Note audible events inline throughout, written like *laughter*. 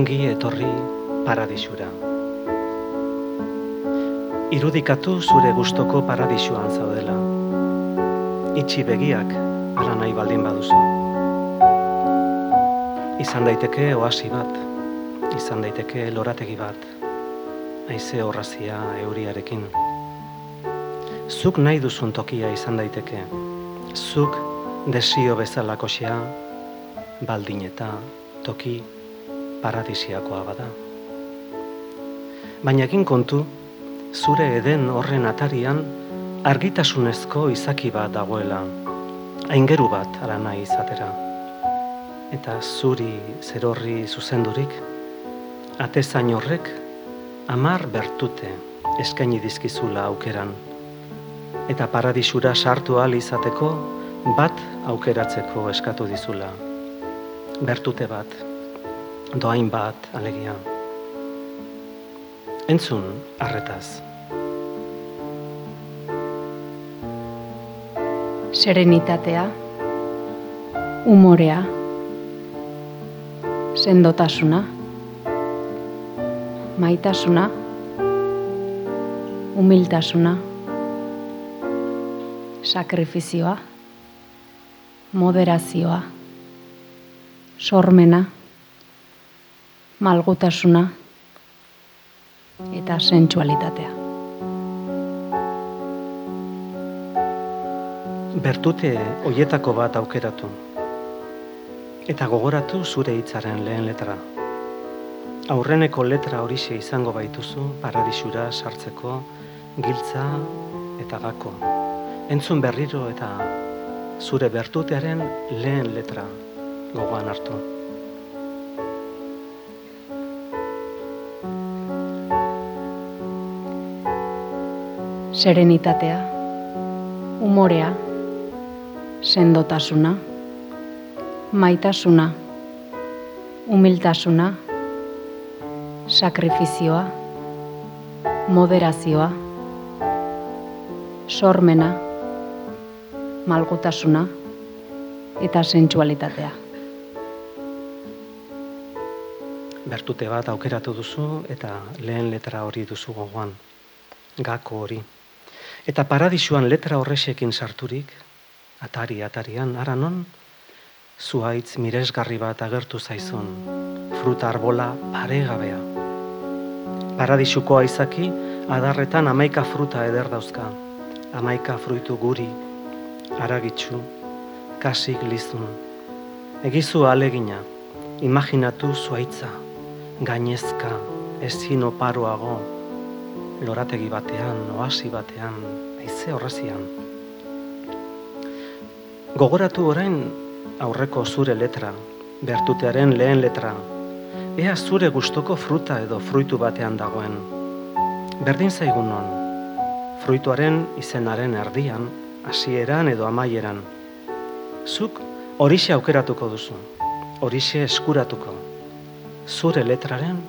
Ongi etorri paradisura. Irudikatu zure gustoko paradisuan zaudela. Itxi begiak ala nahi baldin baduzu. Izan daiteke oasi bat, izan daiteke lorategi bat, haize horrazia euriarekin. Zuk nahi duzun tokia izan daiteke, zuk desio bezalakoxea, baldin eta toki paradisiakoa bada. Baina egin kontu, zure eden horren atarian argitasunezko izaki bat dagoela, aingeru bat ara nahi izatera. Eta zuri zerorri zuzendurik, atezain horrek amar bertute eskaini dizkizula aukeran. Eta paradisura sartu ahal izateko bat aukeratzeko eskatu dizula. Bertute bat, doain bat alegia. Entzun arretaz. Serenitatea, umorea, sendotasuna, maitasuna, humiltasuna, sakrifizioa, moderazioa, sormena, malgutasuna eta sentsualitatea. Bertute hoietako bat aukeratu. Eta gogoratu zure hitzaren lehen letra. Aurreneko letra horixe izango baituzu paradisura sartzeko giltza eta gako. Entzun berriro eta zure bertutearen lehen letra gogoan hartu. Serenitatea, umorea, sendotasuna, maitasuna, humiltasuna, sakrifizioa, moderazioa, sormena, malgutasuna eta sentsualitatea. Bertute bat aukeratu duzu eta lehen letra hori duzu gogoan. Gako hori. Eta paradisuan letra horrexekin sarturik, atari atarian, ara non, zuaitz miresgarri bat agertu zaizun, fruta arbola paregabea. Paradisuko aizaki, adarretan amaika fruta eder dauzka, amaika fruitu guri, aragitzu, kasik lizun. Egizu alegina, imaginatu zuaitza, gainezka, ezin oparoago, lorategi batean, oasi batean, aize horrezian. Gogoratu orain aurreko zure letra, bertutearen lehen letra, ea zure gustoko fruta edo fruitu batean dagoen. Berdin zaigun non, fruituaren izenaren erdian, hasieran edo amaieran. Zuk horixe aukeratuko duzu, horixe eskuratuko, zure letraren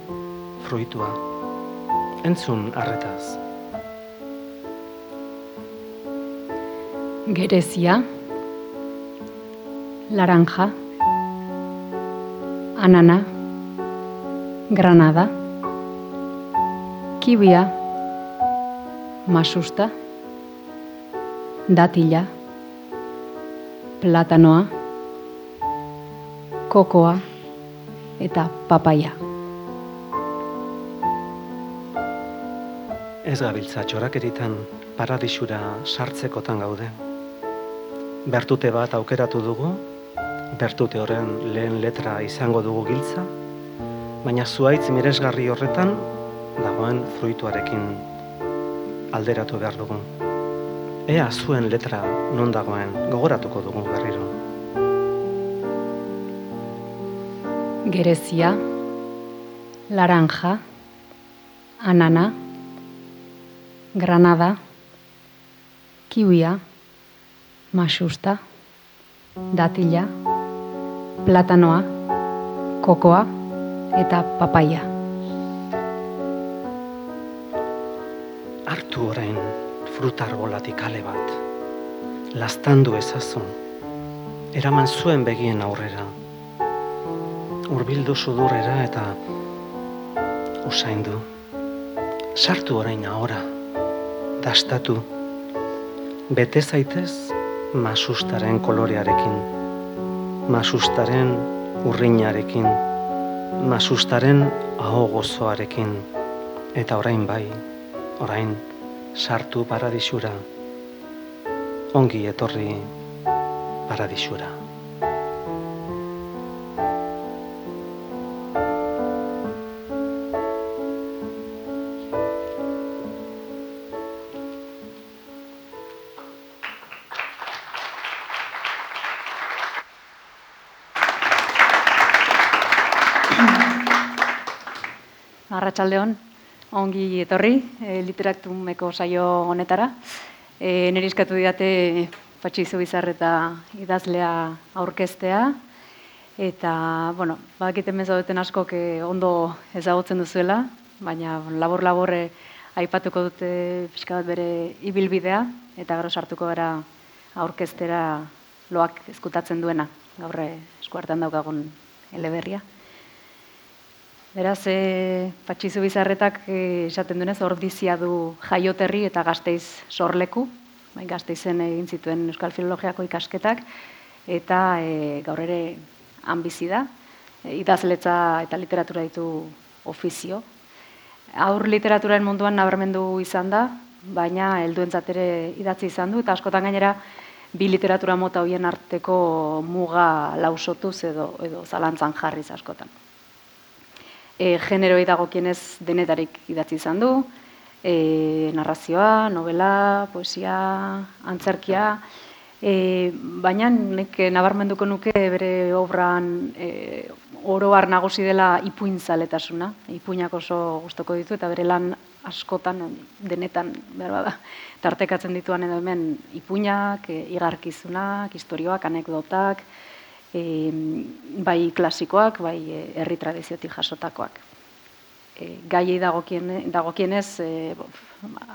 fruitua. Entzun arretaz. Gerezia, laranja, anana, granada, kibia, masusta, datila, platanoa, kokoa eta papaia. Ez gabiltza txorakeritan paradisura sartzekotan gaude. Bertute bat aukeratu dugu, bertute horren lehen letra izango dugu giltza, baina zuaitz miresgarri horretan dagoen fruituarekin alderatu behar dugu. Ea zuen letra non dagoen gogoratuko dugu berriro. Gerezia, laranja, anana, granada, kiwia, masusta, datila, platanoa, kokoa eta papaia. Hartu orain fruta arbolatik ale bat. Lastandu ezazu. Eraman zuen begien aurrera. Urbildu sudurrera eta usaindu. Sartu orain ahora. Dastatu. Bete zaitez masustaren kolorearekin. Masustaren urrinarekin. Masustaren aho gozoarekin. Eta orain bai, orain sartu paradisura. Ongi etorri paradisura. Arratsaldeon, ongi etorri e, literatumeko saio honetara. E, neri eskatu didate Patxi Zubizarreta idazlea aurkeztea. Eta, bueno, badakiten zaudeten askok eh, ondo ezagutzen duzuela, baina labor-laborre aipatuko dute pixka bat bere ibilbidea, eta gero sartuko gara aurkeztera loak ezkutatzen duena, gaurre eskuartan daukagun eleberria. Beraz, e, patxizu bizarretak e, esaten duenez, ordizia du jaioterri eta gazteiz sorleku, bai, gazteizen egin zituen Euskal Filologiako ikasketak, eta e, gaur ere bizi da, e, idazletza eta literatura ditu ofizio. Aur literaturaren munduan nabarmendu izan da, baina helduentzat ere idatzi izan du, eta askotan gainera bi literatura mota hoien arteko muga lausotuz edo, edo zalantzan jarriz askotan e, generoi dagokienez denetarik idatzi izan du, e, narrazioa, novela, poesia, antzerkia, e, baina nek nabarmenduko nuke bere obran e, oroar nagusi dela ipuin zaletasuna, ipuinak oso gustoko ditu eta bere lan askotan denetan behar bada tartekatzen dituan edo hemen ipuinak, e, igarkizunak, historioak, anekdotak, e, bai klasikoak, bai herri tradiziotik jasotakoak. e, gaiei dagokien, dagokienez e,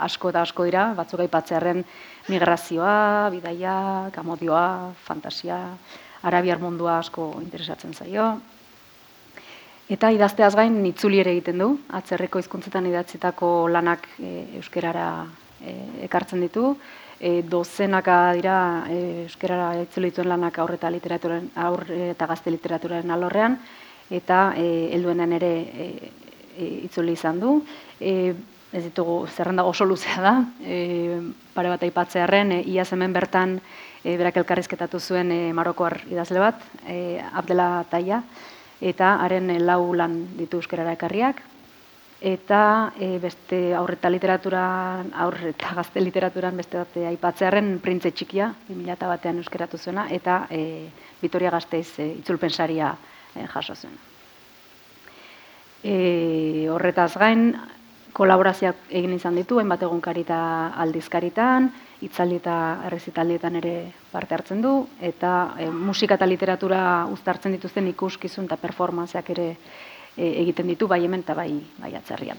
asko eta asko dira, batzuk aipatzearen migrazioa, bidaia, kamodioa, fantasia, arabiar mundua asko interesatzen zaio. Eta idazteaz gain itzuli ere egiten du, atzerreko hizkuntzetan idatzitako lanak e, euskerara e, ekartzen ditu, e, dozenaka dira e, euskerara itzuli dituen lanak aur eta literaturen aur eta gazte literaturaren alorrean eta e, helduenen ere e, e, itzuli izan du. E, ez ditugu zerrenda oso luzea da, e, pare bat aipatzearen, e, iaz hemen bertan e, berak elkarrizketatu zuen e, Marokoar idazle bat, e, Abdela Taia, eta haren e, lau lan ditu euskerara ekarriak, eta e, beste aurreta literaturan, aurreta *laughs* gazte literaturan beste bat aipatzearen printze txikia, 2000 batean euskeratu zuena, eta e, Vitoria Gazteiz e, itzulpensaria e, jaso zuen. E, horretaz gain, kolaborazioak egin izan ditu, hainbat egunkari eta aldizkaritan, itzaldi eta errezitaldietan ere parte hartzen du, eta e, musika eta literatura uztartzen dituzten ikuskizun eta performanceak ere e, egiten ditu, bai hemen eta bai, bai atzerrian.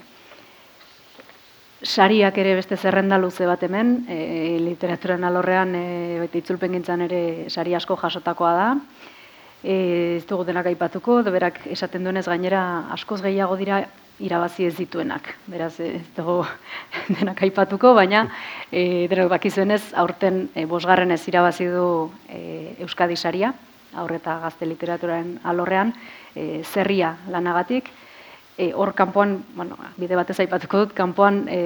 Sariak ere beste zerrenda luze bat hemen, e, literaturan alorrean, e, beti itzulpen ere sari asko jasotakoa da, E, ez dugu denak aipatuko, berak esaten duenez gainera askoz gehiago dira irabazi ez dituenak. Beraz, ez dugu *laughs* denak aipatuko, baina e, denak bakizuenez aurten e, bosgarren ez irabazi du e, Euskadi saria, aurreta gazte literaturaren alorrean, e, zerria lanagatik. E, hor kanpoan, bueno, bide batez aipatuko dut, kanpoan e,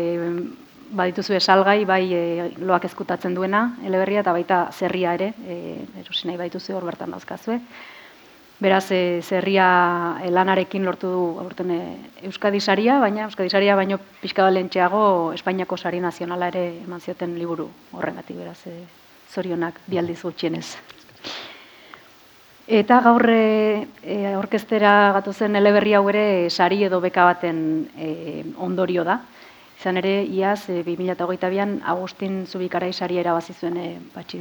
badituzu esalgai, bai e, loak ezkutatzen duena, eleberria, eta baita zerria ere, e, erosi nahi badituzu hor bertan dauzkazue. Beraz, e, zerria e, lanarekin lortu du aurten e, Euskadi saria, baina Euskadi saria baino pixka balentxeago Espainiako sari nazionala ere eman zioten liburu horrengatik, beraz, e, zorionak bialdiz gutxienez. Eta gaur e, orkestera gatu zen eleberri hau ere sari edo beka baten e, ondorio da. Izan ere, iaz, e, 2008an Agustin Zubikarai sari erabazi zuen e, batxi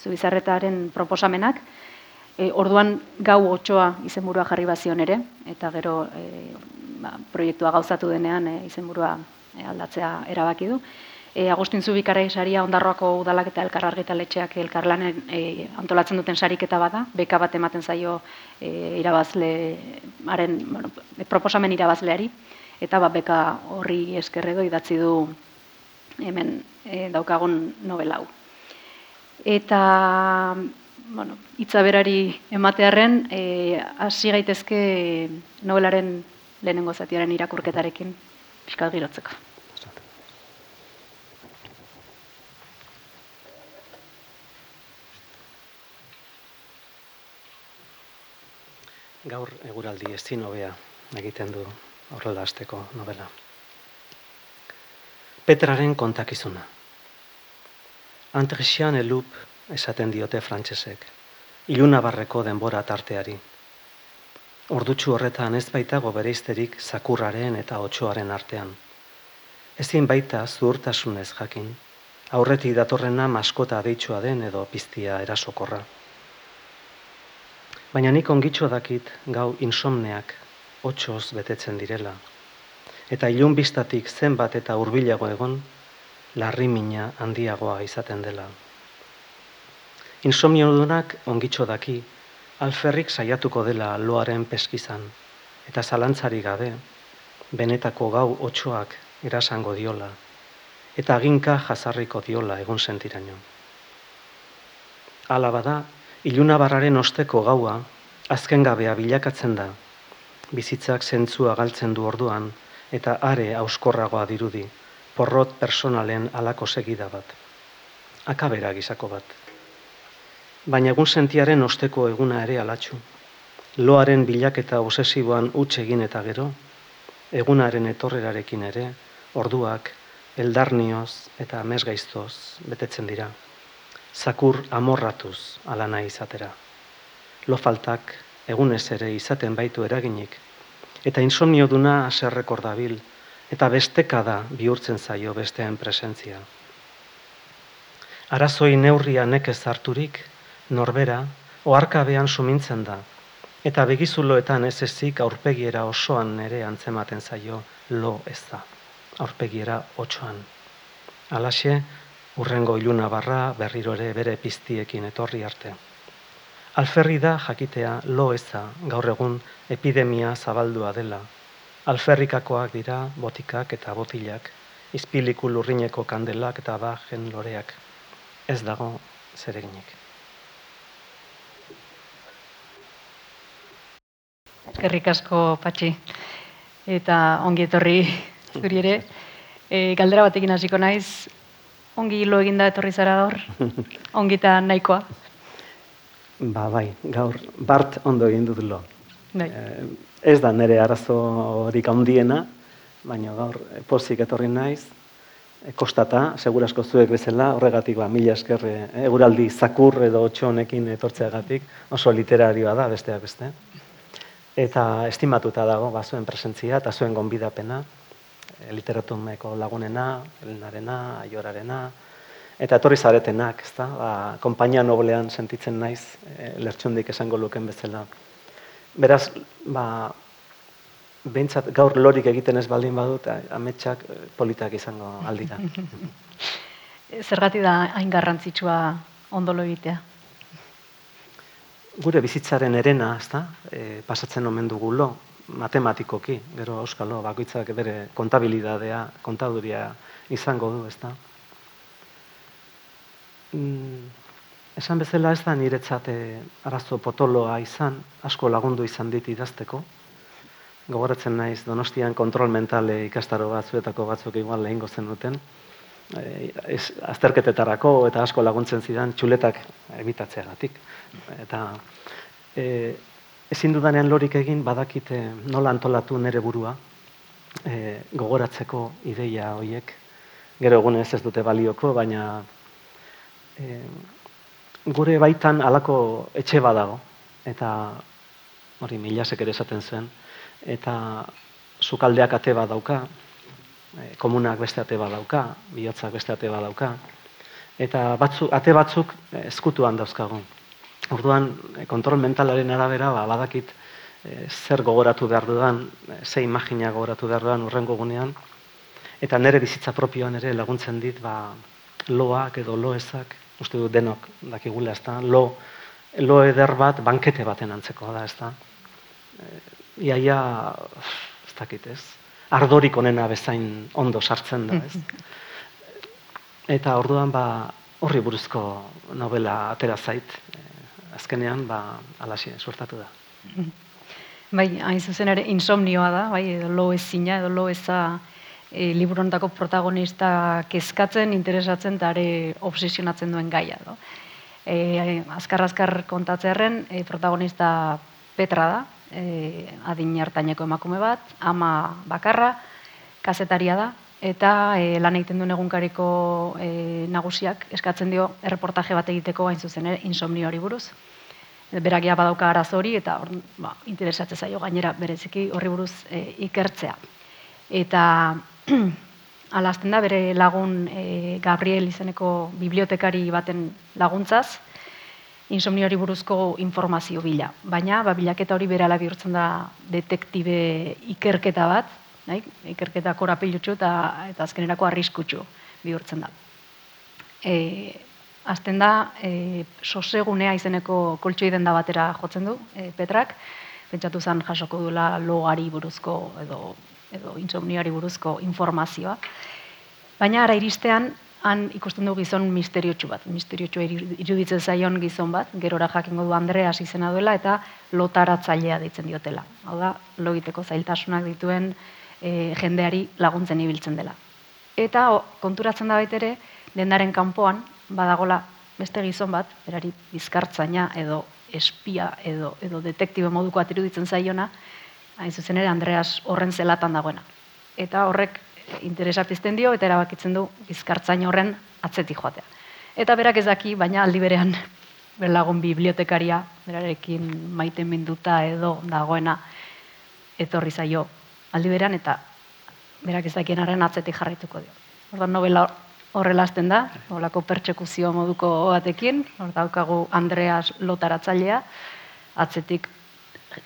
Zubizarretaren proposamenak, E, orduan gau otxoa izenburua jarri bazion ere, eta gero e, ba, proiektua gauzatu denean e, izenburua aldatzea erabaki du. E, Agustin Zubikara saria ondarroako udalak eta elkarargitaletxeak elkarlanen e, antolatzen duten sariketa bada, beka bat ematen zaio e, irabazlearen, bueno, proposamen irabazleari, eta ba, beka horri eskerredo idatzi du hemen e, daukagun novelau. Eta bueno, itza berari ematearren, e, hasi gaitezke novelaren lehenengo zatiaren irakurketarekin fiskal girotzeko. Gaur eguraldi ezin hobea egiten du horrela hasteko novela. Petraren kontakizuna. Antresian elup esaten diote frantsesek. Ilunabarreko denbora tarteari. Ordutxu horretan ez baitago bereizterik zakurraren eta otxoaren artean. Ezin baita zuhurtasunez jakin, aurreti datorrena maskota deitsua den edo piztia erasokorra. Baina nik ongitxo dakit gau insomneak otxoz betetzen direla. Eta ilun biztatik zenbat eta hurbilago egon, larrimina handiagoa izaten dela. Insomnio dunak ongitxo daki, alferrik saiatuko dela loaren peskizan, eta zalantzari gabe, benetako gau otxoak erasango diola, eta aginka jazarriko diola egun sentiraino. Ala bada, iluna barraren osteko gaua, azken gabea bilakatzen da, bizitzak zentzua galtzen du orduan, eta are auskorragoa dirudi, porrot personalen alako segida bat. Akabera gizako bat baina egun sentiaren osteko eguna ere alatxu. Loaren bilaketa obsesiboan utxe egin eta gero, egunaren etorrerarekin ere, orduak, eldarnioz eta mesgaiztoz betetzen dira. Zakur amorratuz ala nahi izatera. Lo faltak egunez ere izaten baitu eraginik, eta insomnio duna aserrekor dabil, eta besteka da bihurtzen zaio besteen presentzia. Arazoi neurria nekez harturik, norbera, oarkabean sumintzen da, Eta begizuloetan ez ezik aurpegiera osoan ere antzematen zaio lo ez da. Aurpegiera otsoan. Alaxe, urrengo iluna barra berriro ere bere piztiekin etorri arte. Alferri da jakitea lo eza gaur egun epidemia zabaldua dela. Alferrikakoak dira botikak eta botilak, izpiliku lurrineko kandelak eta bajen loreak. Ez dago zereginik. Eskerrik asko, Patxi. Eta ongi etorri zuri ere. E, galdera batekin hasiko naiz, ongi lo eginda etorri zara gaur? *laughs* Ongi eta nahikoa? Ba, bai, gaur, bart ondo egin dut lo. Bai. Eh, ez da nire arazo horik handiena, baina gaur eh, pozik etorri naiz, e, kostata, segurasko zuek bezala, horregatik ba, mila esker e, eguraldi zakur edo honekin etortzeagatik, oso literarioa da besteak beste. Eta estimatuta dago, ba, zuen presentzia eta zuen gonbidapena, literatumeko lagunena, Elenarena, Aiorarena, eta etorri zaretenak, ezta? Ba, konpainia noblean sentitzen naiz, e, lertxundik esango luken bezala. Beraz, ba, behintzat gaur lorik egiten ez baldin badut, ametsak eh, politak izango aldira. *laughs* Zergati da hain garrantzitsua ondolo egitea? Gure bizitzaren erena, ezta? E, pasatzen omen dugu lo, matematikoki, gero euskalo, bakoitzak bere kontabilidadea, kontaduria izango du, ezta? Mm, esan bezala ez da niretzat eh, arazo potoloa izan, asko lagundu izan dit idazteko, gogoratzen naiz Donostian kontrol mentale ikastaro batzuetako batzuk igual lehingo zen duten. E, azterketetarako eta asko laguntzen zidan txuletak ebitatzeagatik. Eta e, ezin dudanean lorik egin badakite nola antolatu nere burua e, gogoratzeko ideia hoiek. Gero egunez ez dute balioko, baina e, gure baitan halako etxe badago. Eta hori milasek ere esaten zen, eta sukaldeak ate bat dauka, e, komunak beste ate bat dauka, bihotzak beste ate bat dauka, eta batzu, ate batzuk eskutuan dauzkagun. Orduan, e, kontrol mentalaren arabera, ba, badakit e, zer gogoratu behar dudan, e, ze imagina gogoratu behar dudan urrengo gunean, eta nere bizitza propioan ere laguntzen dit, ba, loak edo loezak, uste du denok dakigula, ez da, lo, lo eder bat bankete baten antzeko da, ez da iaia, ez dakit ez, ardorik onena bezain ondo sartzen da, ez. *laughs* Eta orduan ba horri buruzko novela atera zait, eh, azkenean ba alaxi suertatu da. Bai, hain zuzen ere insomnioa da, bai, edo lo ezina, edo lo eza e, liburontako protagonista kezkatzen, interesatzen, eta obsesionatzen duen gaia. Do. E, azkar azkar kontatzearen, e, protagonista Petra da, e, adin hartaineko emakume bat, ama bakarra, kazetaria da, eta e, lan egiten duen egunkariko e, nagusiak eskatzen dio erreportaje bat egiteko hain zuzen ere insomnio hori buruz. Beragia badauka araz hori eta or, ba, interesatzen zaio gainera bereziki horri buruz e, ikertzea. Eta *clears throat* alazten da bere lagun e, Gabriel izeneko bibliotekari baten laguntzaz, insomnio hori buruzko informazio bila. Baina, ba, bilaketa hori berala bihurtzen da detektibe ikerketa bat, nahi? ikerketa korapilutxu eta, eta azkenerako arriskutxu bihurtzen da. E, azten da, e, sosegunea izeneko koltsoi da batera jotzen du, e, Petrak, pentsatu zen jasoko duela logari buruzko edo, edo insomnioari buruzko informazioa. Baina ara iristean, han ikusten du gizon misteriotsu bat, misteriotsu iruditzen zaion gizon bat, gerora jakingo du Andreas izena duela eta lotaratzailea deitzen diotela. Hau da, logiteko zailtasunak dituen e, jendeari laguntzen ibiltzen dela. Eta konturatzen da ere, dendaren kanpoan badagola beste gizon bat, berari bizkartzaina edo espia edo edo detektibe moduko iruditzen zaiona, hain zuzen ere Andreas horren zelatan dagoena. Eta horrek interesa dio eta erabakitzen du bizkartzain horren atzetik joatea. Eta berak ez daki, baina aldi berean *laughs* berlagun bibliotekaria, berarekin maite minduta edo dagoena etorri zaio aldi berean eta berak ez dakien arren atzetik jarraituko dio. Ordan novela horrela azten da, holako pertsekuzio moduko batekin, hor daukagu Andreas lotaratzailea, atzetik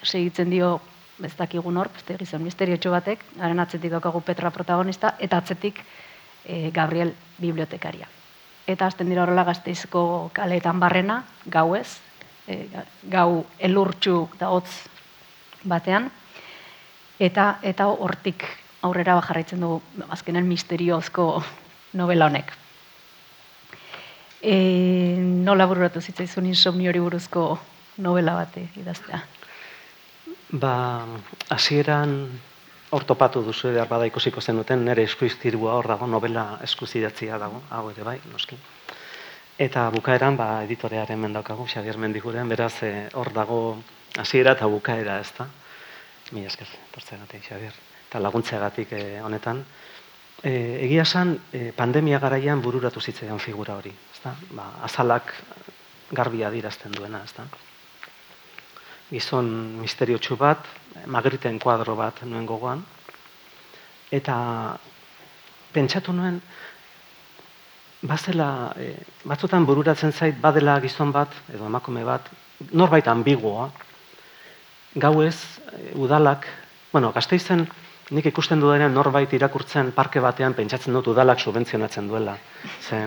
segitzen dio ez dakigun hor, beste gizon misteriotxo batek, haren atzetik daukagu Petra protagonista, eta atzetik e, Gabriel bibliotekaria. Eta hasten dira horrela gazteizko kaleetan barrena, gau ez, e, gau elurtxu da hotz batean, eta eta hortik aurrera bajarraitzen dugu azkenen misteriozko novela honek. E, nola bururatu zitzaizun insomni hori buruzko novela bate idaztea? Ba, hasieran hor topatu duzu edar bada ikusiko zenuten nere eskuiztirua hor dago novela eskuzidatzia dago, hau ere bai, noski. Eta bukaeran, ba, editorearen mendaukagu, Xavier Mendiguren, beraz, eh, hor dago hasiera eta bukaera, ez da? Mi esker, tortzegatik, Xavier. Eta laguntzeagatik eh, honetan. E, egia esan, e, pandemia garaian bururatu zitzaidan figura hori, ez da? Ba, azalak garbia dirazten duena, ez da? gizon misteriotsu bat, magriten kuadro bat nuen gogoan, eta pentsatu nuen, bazela, e, batzutan bururatzen zait, badela gizon bat, edo emakume bat, norbait ambigoa, gau ez, e, udalak, bueno, gazteizen, nik ikusten dudanean norbait irakurtzen parke batean pentsatzen dut udalak subentzionatzen duela. Ze,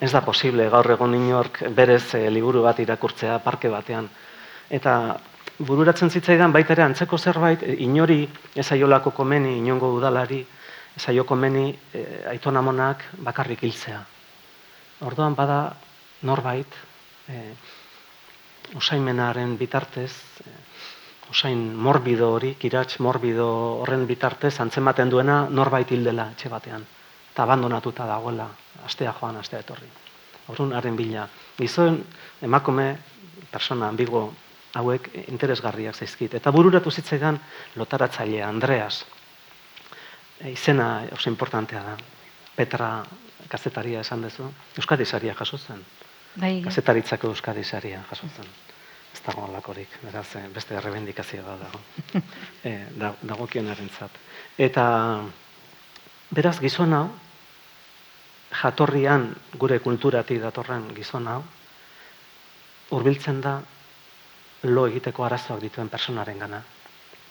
ez da posible gaur egon inork berez e, liburu bat irakurtzea parke batean. Eta bururatzen zitzaidan baita ere antzeko zerbait e, inori ezaiolako komeni inongo udalari ezaio komeni e, aitonamonak bakarrik hiltzea. Orduan bada norbait e, usaimenaren bitartez e, usain morbido hori, kiratz morbido horren bitartez antzematen duena norbait hildela etxe batean eta abandonatuta dagoela astea joan, astea etorri. Horun haren bila. Gizon emakume, persona ambigo hauek interesgarriak zaizkit. Eta bururatu zitzaidan lotaratzailea Andreas. E, izena oso importantea da. Petra kazetaria esan duzu. Euskadi saria jaso zen. Bai. Kazetaritzako Euskadi saria jaso zen. Ez dago alakorik, beraz, eh, beste errebendikazio *laughs* da dago. e, da, dago Eta beraz gizon hau, jatorrian gure kulturatik datorren gizon hau, hurbiltzen da lo egiteko arazoak dituen personaren gana,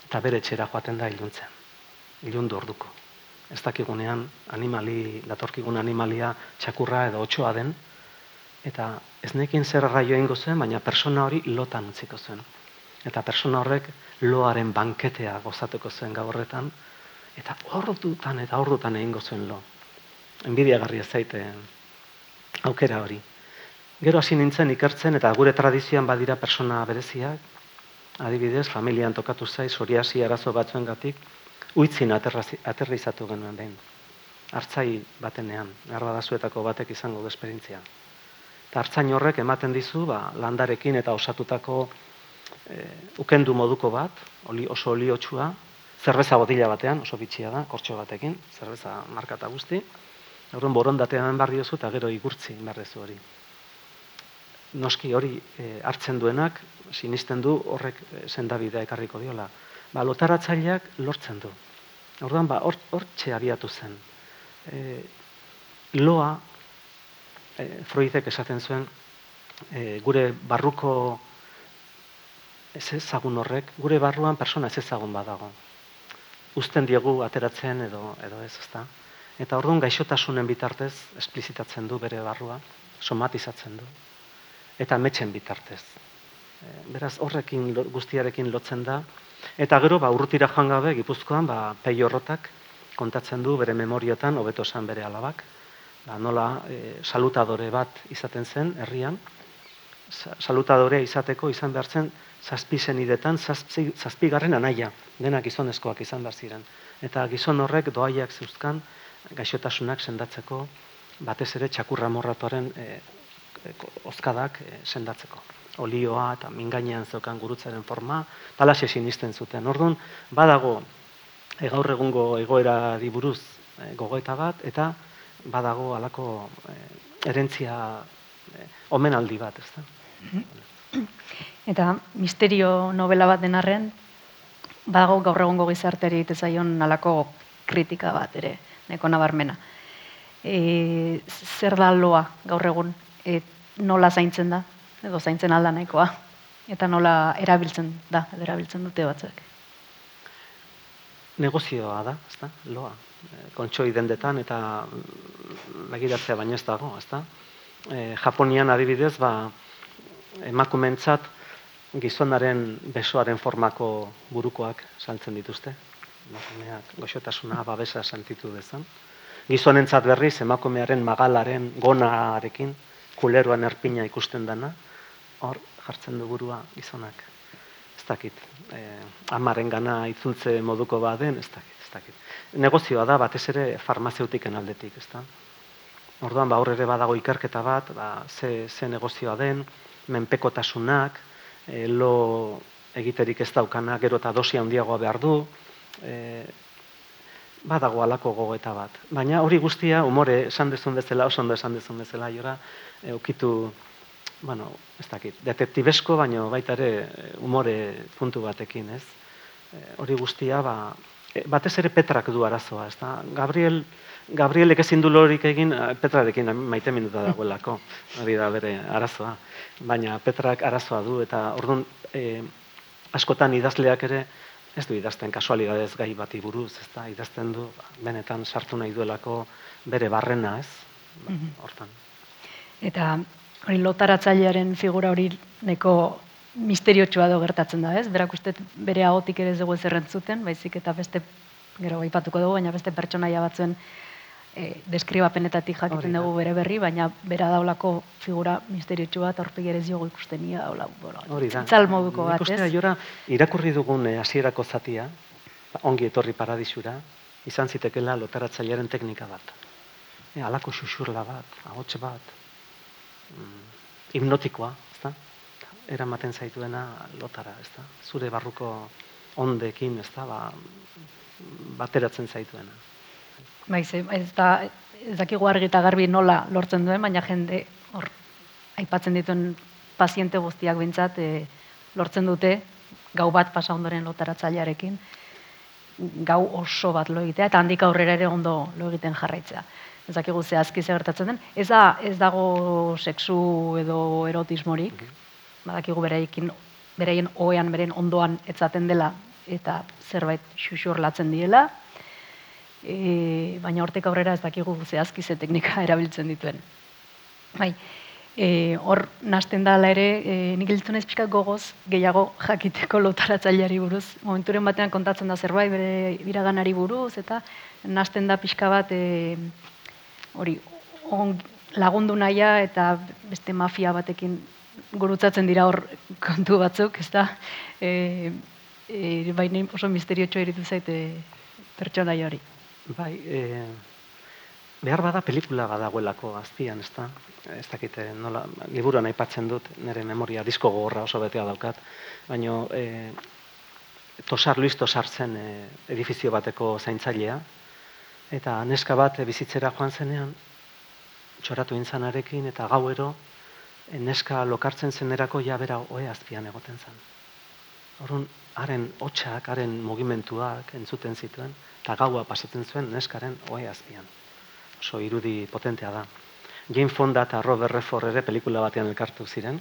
eta bere txera joaten da iluntzen, ilundu orduko. Ez dakigunean animali, datorkigun animalia txakurra edo otxoa den, eta ez nekin zer raio ingo zuen, baina persona hori lotan utziko zuen. Eta persona horrek loaren banketea gozatuko zuen gaurretan, eta ordutan eta ordutan egingo zuen lo. Enbidiagarria zaite aukera hori. Gero hasi nintzen ikertzen eta gure tradizioan badira persona bereziak, adibidez, familian tokatu zai, soriasi arazo batzuen gatik, uitzin aterrizatu genuen behin. Artzai batenean, erbadazuetako batek izango esperientzia. Eta hartzain horrek ematen dizu, ba, landarekin eta osatutako e, ukendu moduko bat, oli, oso oliotsua, zerbeza botila batean, oso bitxia da, kortxo batekin, zerbeza markata guzti, Horren borondatean barri eta gero igurtzi inbarrezu hori noski hori e, hartzen duenak, sinisten du horrek e, sendabidea ekarriko diola. Ba, lotaratzaileak lortzen du. Orduan, ba, hor, abiatu zen. E, loa, Freudek esaten zuen, e, gure barruko ez ezagun horrek, gure barruan persona ez ezagun badago. Uzten diegu ateratzen edo, edo ez, ezta? Eta orduan gaixotasunen bitartez esplizitatzen du bere barrua, somatizatzen du eta metzen bitartez. Eh, beraz, horrekin guztiarekin lotzen da. Eta gero, ba, urrutira joan gabe, gipuzkoan, ba, pei kontatzen du bere memoriotan, hobeto esan bere alabak, ba, nola e, salutadore bat izaten zen, herrian, salutadore izateko izan behar zen, zazpi zenidetan, zazpi, zazpi garren anaia, denak gizonezkoak izan behar ziren. Eta gizon horrek doaiak zeuzkan, gaixotasunak sendatzeko, batez ere txakurra morratuaren e, ozkadak e, sendatzeko. Olioa eta mingainean zeukan gurutzaren forma, talaxe sinisten zuten. Orduan, badago e, gaur egungo egoera diburuz e, gogoeta bat, eta badago alako e, erentzia e, omenaldi bat, ez da? Eta misterio novela bat denarren, badago gaur egungo gizarteri zaion alako kritika bat ere, neko nabarmena. E, zer da loa gaur egun et nola zaintzen da, edo zaintzen alda nahikoa, eta nola erabiltzen da, edo erabiltzen dute batzuek. negozioa da, ezta? Loa. Kontxoi dendetan eta begiratzea baino ez dago, ezta? E, Japonian adibidez, ba, emakumentzat gizonaren besoaren formako burukoak saltzen dituzte. Emakumeak goxotasuna babesa sentitu dezan. Gizonentzat berriz emakumearen magalaren gonarekin kuleroan erpina ikusten dana, hor jartzen du burua gizonak. Ez dakit, eh, amaren gana itzultze moduko baden, ez dakit, ez dakit. Negozioa da, batez ere farmazeutiken aldetik, ez da? Orduan, ba, hor ere badago ikerketa bat, ba, ze, ze negozioa den, menpekotasunak, e, lo egiterik ez daukana, gero eta dosia handiagoa behar du, e, badago alako gogoeta bat. Baina hori guztia, umore esan dezun bezala, oso ondo esan dezun bezala, jora, e, ukitu, bueno, ez dakit, detektibesko, baina baita ere umore puntu batekin, ez? E, hori guztia, ba, batez ere Petrak du arazoa, ez da? Gabriel, Gabrielek ezin du lorik egin, eh, Petrarekin maite minuta dagoelako, hori da bere arazoa. Baina Petrak arazoa du, eta orduan e, askotan idazleak ere, ez du idazten kasualidadez gai bati buruz, ez da, idazten du, ba, benetan sartu nahi duelako bere barrena, ez? Ba, Mhm. Hortan. Eta hori lotaratzailearen figura hori neko misteriotsua do gertatzen da, ez? Berak uste bere ahotik ere ez dugu zerrentzuten, baizik eta beste, gero aipatuko dugu, baina beste pertsonaia batzuen e, deskribapenetatik jakiten dugu bere berri, baina bera daulako figura misteriotsua bat aurpegi ere ez diogu ikusten ia daula, Hori da. itzal moduko bat, ez? jora, irakurri dugun eh, hasierako zatia, ba, ongi etorri paradisura, izan zitekela lotaratzailearen teknika bat. E, alako xuxurla bat, ahots bat, mm, hipnotikoa? Eramaten zaituena lotara, ezta? Zure barruko ondekin, ezta? Ba, bateratzen zaituena. Bai, ez da, ez dakigu argi eta garbi nola lortzen duen, baina jende hor aipatzen dituen paziente guztiak bintzat e, lortzen dute gau bat pasa ondoren lotaratzailearekin gau oso bat lo egitea eta handik aurrera ere ondo lo egiten jarraitzea. Ez dakigu zehazki ze gertatzen den. Ez da ez dago sexu edo erotismorik. Badakigu bereiekin bereien ohean beren ondoan etzaten dela eta zerbait xuxurlatzen diela. E, baina hortek aurrera ez dakigu zehazki ze teknika *laughs* erabiltzen dituen. Bai, e, hor nasten dala ere, e, nik giltzen ez pixka gogoz gehiago jakiteko lotaratzaileari buruz. Momenturen batean kontatzen da zerbait bere iraganari buruz, eta nasten da pixka bat e, hori on, lagundu naia eta beste mafia batekin gurutzatzen dira hor kontu batzuk, ez da? E, e, baina oso misteriotxo iritu zaite pertsonaia hori. Bai, e, behar bada pelikula badagoelako azpian, ez da? Ez dakite, nola, liburuan aipatzen dut, nire memoria disko gogorra oso betea daukat, baina e, Tosar Luis Tosar zen e, edifizio bateko zaintzailea, eta neska bat bizitzera joan zenean, txoratu intzanarekin, eta gauero, neska lokartzen zenerako ja bera ohe azpian egoten zen. Orrun, haren hotxak, haren mugimenduak entzuten zituen, eta gaua pasatzen zuen neskaren ohe azpian. Oso irudi potentea da. Jane Fonda eta Robert Redford ere pelikula batean elkartu ziren,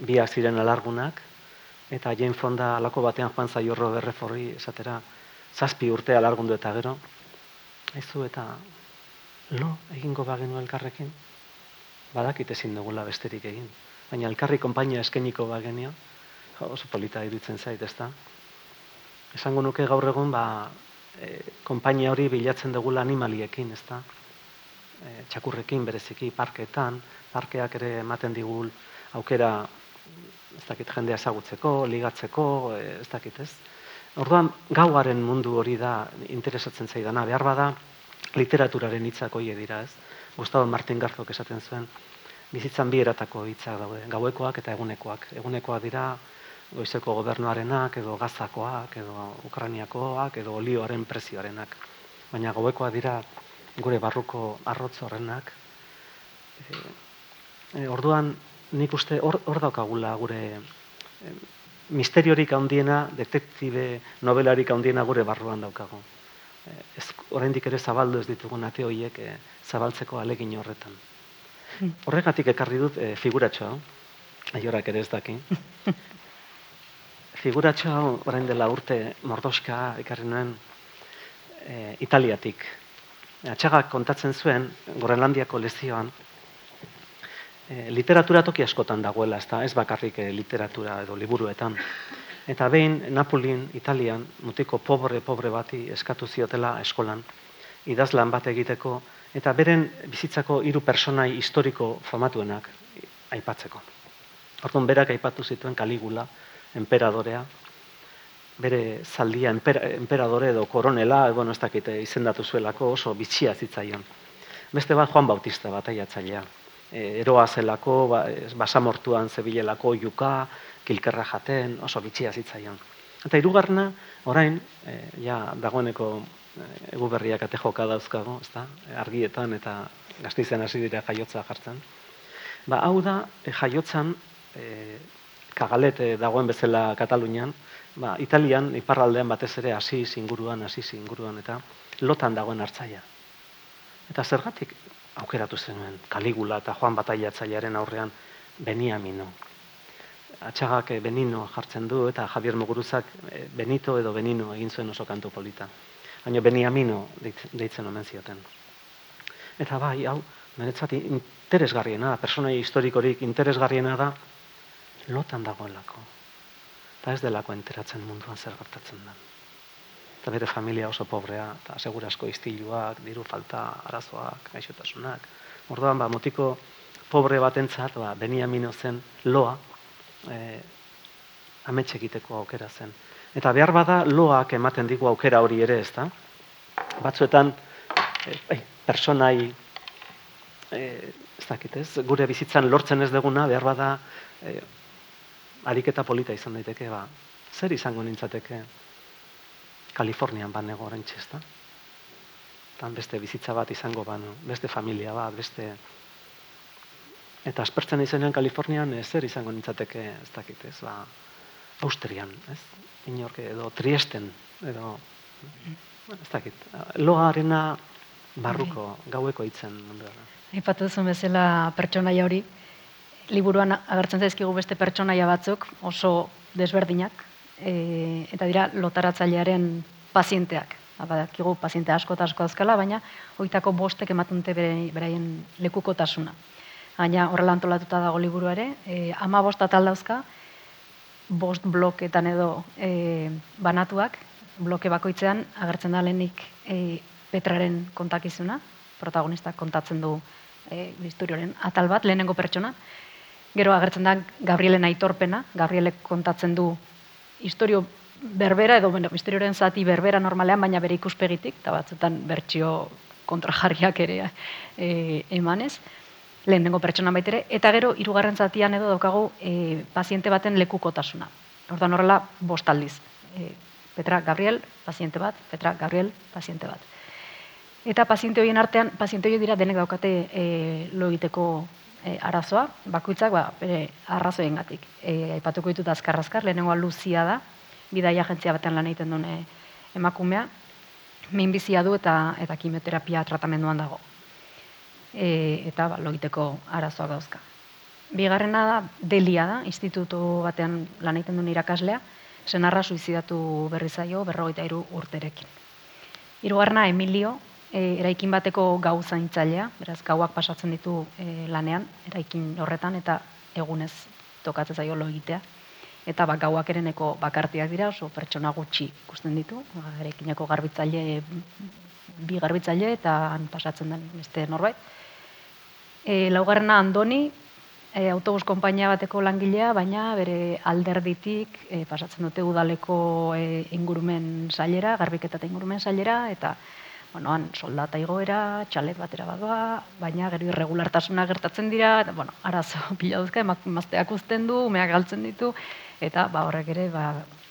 biak ziren alargunak, eta Jane Fonda alako batean joan zaio Robert Redfordi esatera, zazpi urte alargundu eta gero, ezu eta lo egingo bagenu elkarrekin, badakit ezin dugula besterik egin. Baina elkarri konpainia eskeniko bagenio, oso polita iruditzen zait, ezta? Esango nuke gaur egun, ba, e, konpainia hori bilatzen dugula animaliekin, ezta? E, txakurrekin bereziki parketan, parkeak ere ematen digul aukera ez dakit jendea ezagutzeko, ligatzeko, e, ez dakit ez. Orduan, gauaren mundu hori da interesatzen zaidana, behar bada literaturaren hitzak hoie dira, ez? Gustavo Martin Garzok esaten zuen, bizitzan bi eratako hitzak daude, gauekoak eta egunekoak. Egunekoak dira goizeko gobernuarenak, edo gazakoak, edo Ukrainiakoak, edo olioaren prezioarenak. Baina gauekoak dira gure barruko arrotz horrenak. E, orduan, nik uste hor, hor daukagula gure e, misteriorik handiena, detektibe novelarik handiena gure barruan daukagu. E, ez, oraindik ere zabaldu ez ditugun ate horiek e, zabaltzeko alegin horretan. Horregatik ekarri dut e, figuratxo hau, aiorak ere ez daki. *laughs* figuratxo hau orain dela urte mordoska ekarri nuen e, Italiatik. Atxagak kontatzen zuen, Gorenlandiako lezioan, e, literatura toki askotan dagoela, ez, da, ez bakarrik e, literatura edo liburuetan. Eta behin Napolin, Italian, mutiko pobre-pobre bati eskatu ziotela eskolan, idazlan bat egiteko, eta beren bizitzako hiru personai historiko famatuenak aipatzeko. Orduan berak aipatu zituen Kaligula, emperadorea, bere zaldia emperadore edo koronela, bueno, ez dakite izendatu zuelako oso bitxia zitzaion. Beste bat Juan Bautista bat aiatzailea. E, eroa zelako, ba, basamortuan zebilelako juka, kilkerra jaten, oso bitxia zitzaion. Eta hirugarna orain, e, ja, dagoeneko e, egu berriak ate joka dauzkago, ezta? argietan eta gaztizen hasi dira jaiotza jartzen. Ba, hau da, e, jaiotzan, e, kagalet dagoen bezala Katalunian, ba, Italian, iparraldean batez ere hasi inguruan, hasi inguruan, eta lotan dagoen hartzaia. Eta zergatik aukeratu zenuen Kaligula eta Juan Bataiatzailearen aurrean Beniamino. Atxagak eh, Benino jartzen du eta Javier Muguruzak eh, Benito edo Benino egin zuen oso kantu polita. Baina Beniamino deitzen omen zioten. Eta bai, hau, niretzat interesgarriena da, personai historikorik interesgarriena da, lotan dagoelako eta ez delako enteratzen munduan zer gertatzen da. Eta bere familia oso pobrea, eta segurasko iztiluak, diru falta, arazoak, gaixotasunak. Orduan, ba, motiko pobre batentzat, ba, Beniamino zen loa, e, ametxe egiteko aukera zen. Eta behar bada loak ematen digu aukera hori ere, ezta? Batzuetan, e, personai, e, ez dakit ez, gure bizitzan lortzen ez deguna, behar bada, e, ariketa polita izan daiteke, ba, zer izango nintzateke Kalifornian ban nego orain txesta? Tan beste bizitza bat izango ban, beste familia bat, beste... Eta aspertzen izenean Kalifornian, zer izango nintzateke, ez dakit, ez, ba, Austrian, ez? Inorke, edo Triesten, edo... Ez dakit, loa barruko, bai. gaueko itzen. Aipatu zuen bezala pertsonaia hori, liburuan agertzen zaizkigu beste pertsonaia batzuk oso desberdinak e, eta dira lotaratzailearen pazienteak. Badakigu paziente asko eta asko azkala, baina hoitako bostek ematunte beraien lekukotasuna. Baina horrela antolatuta dago liburu ere, e, ama bost atal dauzka, bost bloketan edo e, banatuak, bloke bakoitzean agertzen da lehenik e, Petraren kontakizuna, protagonista kontatzen du e, historioren atal bat, lehenengo pertsona, Gero agertzen da Gabrielen aitorpena, Gabrielek kontatzen du historio berbera edo bueno, historioren zati berbera normalean baina bere ikuspegitik eta batzuetan bertsio kontrajarriak ere e, emanez lehenengo pertsona baitere eta gero hirugarren zatian edo daukagu e, paziente baten lekukotasuna. Ordan horrela bost aldiz. E, Petra Gabriel, paziente bat, Petra Gabriel, paziente bat. Eta paziente horien artean, paziente horiek dira denek daukate e, lo egiteko e, arazoa, bakoitzak ba, bere arrazoien gatik. E, aipatuko ditut azkar azkar, lehenengoa Luzia da, bidaia agentzia batean lan egiten duen emakumea, minbizia du eta eta kimioterapia tratamenduan dago. E, eta ba, logiteko arazoa dauzka. Bigarrena da, Delia da, institutu batean lan egiten duen irakaslea, senarra suizidatu berri zaio berrogeita iru urterekin. Hirugarrena Emilio, e, eraikin bateko gau zaintzailea, beraz gauak pasatzen ditu e, lanean, eraikin horretan, eta egunez tokatzen zaio lo egitea. Eta ba, gauak ereneko bakartiak dira, oso pertsona gutxi ikusten ditu, ba, eraikineko garbitzaile, bi garbitzaile, eta han pasatzen den beste norbait. E, laugarrena Andoni, e, autobus konpainia bateko langilea, baina bere alderditik e, pasatzen dute udaleko e, ingurumen sailera, garbiketa eta ingurumen sailera, eta bueno, han soldata igoera, txalet batera badoa, baina gero irregulartasuna gertatzen dira, eta, bueno, arazo *laughs* pila duzka, emazteak uzten du, umeak galtzen ditu, eta ba, horrek ere ba,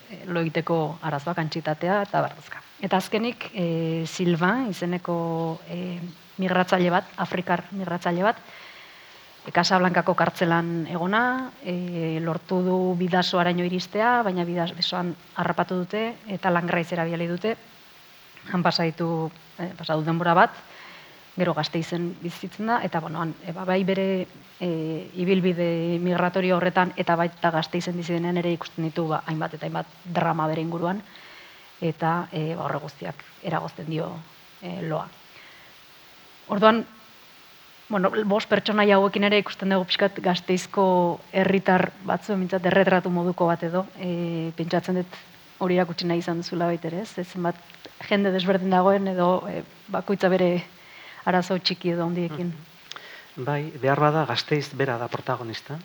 eh, lo egiteko arazoak antxitatea, eta barruzka. Eta azkenik, e, Silva, izeneko e, migratzaile bat, Afrikar migratzaile bat, e, Casablancako kartzelan egona, e, lortu du bidaso araño iristea, baina bidasoan harrapatu dute, eta langraizera biali dute, han pasaitu, eh, pasatu denbora bat, gero gazte izen bizitzen da, eta bueno, han, eba, bai bere e, ibilbide migratorio horretan, eta baita gazte izen bizitzen ere ikusten ditu ba, hainbat eta hainbat drama bere inguruan, eta e, ba, horre guztiak eragozten dio e, loa. Orduan, bueno, bost pertsonaia hauekin ere ikusten dugu pixkat gazteizko herritar batzu, mintzat, erretratu moduko bat edo, e, pentsatzen dut hori irakutsi nahi izan duzula baita ere, ez? bat jende desberdin dagoen edo e, bakoitza bere arazo txiki edo handiekin. Mm-hmm. Bai, behar bada gazteiz bera da protagonista.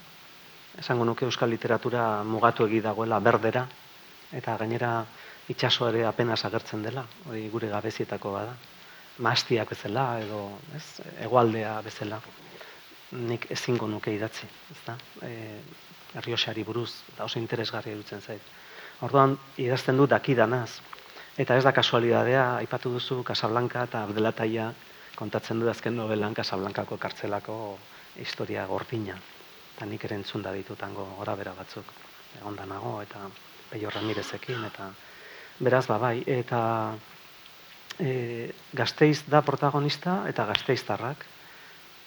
Esango nuke euskal literatura mugatu egi dagoela berdera, eta gainera itxaso ere apenas agertzen dela, hori gure gabezietako bada. Mastiak bezala edo ez, egualdea bezala. Nik ezingo nuke idatzi, ez da? E, buruz, da oso interesgarria dutzen zait. Orduan, idazten du dakidanaz. Eta ez da kasualidadea, aipatu duzu Casablanca eta Abdelataia kontatzen du azken novelan Casablancako kartzelako historia gordina. Eta nik ere entzun da ditutango gora bera batzuk. Egon nago eta Peio Ramirezekin eta beraz ba bai. Eta e, gazteiz da protagonista eta gazteiztarrak.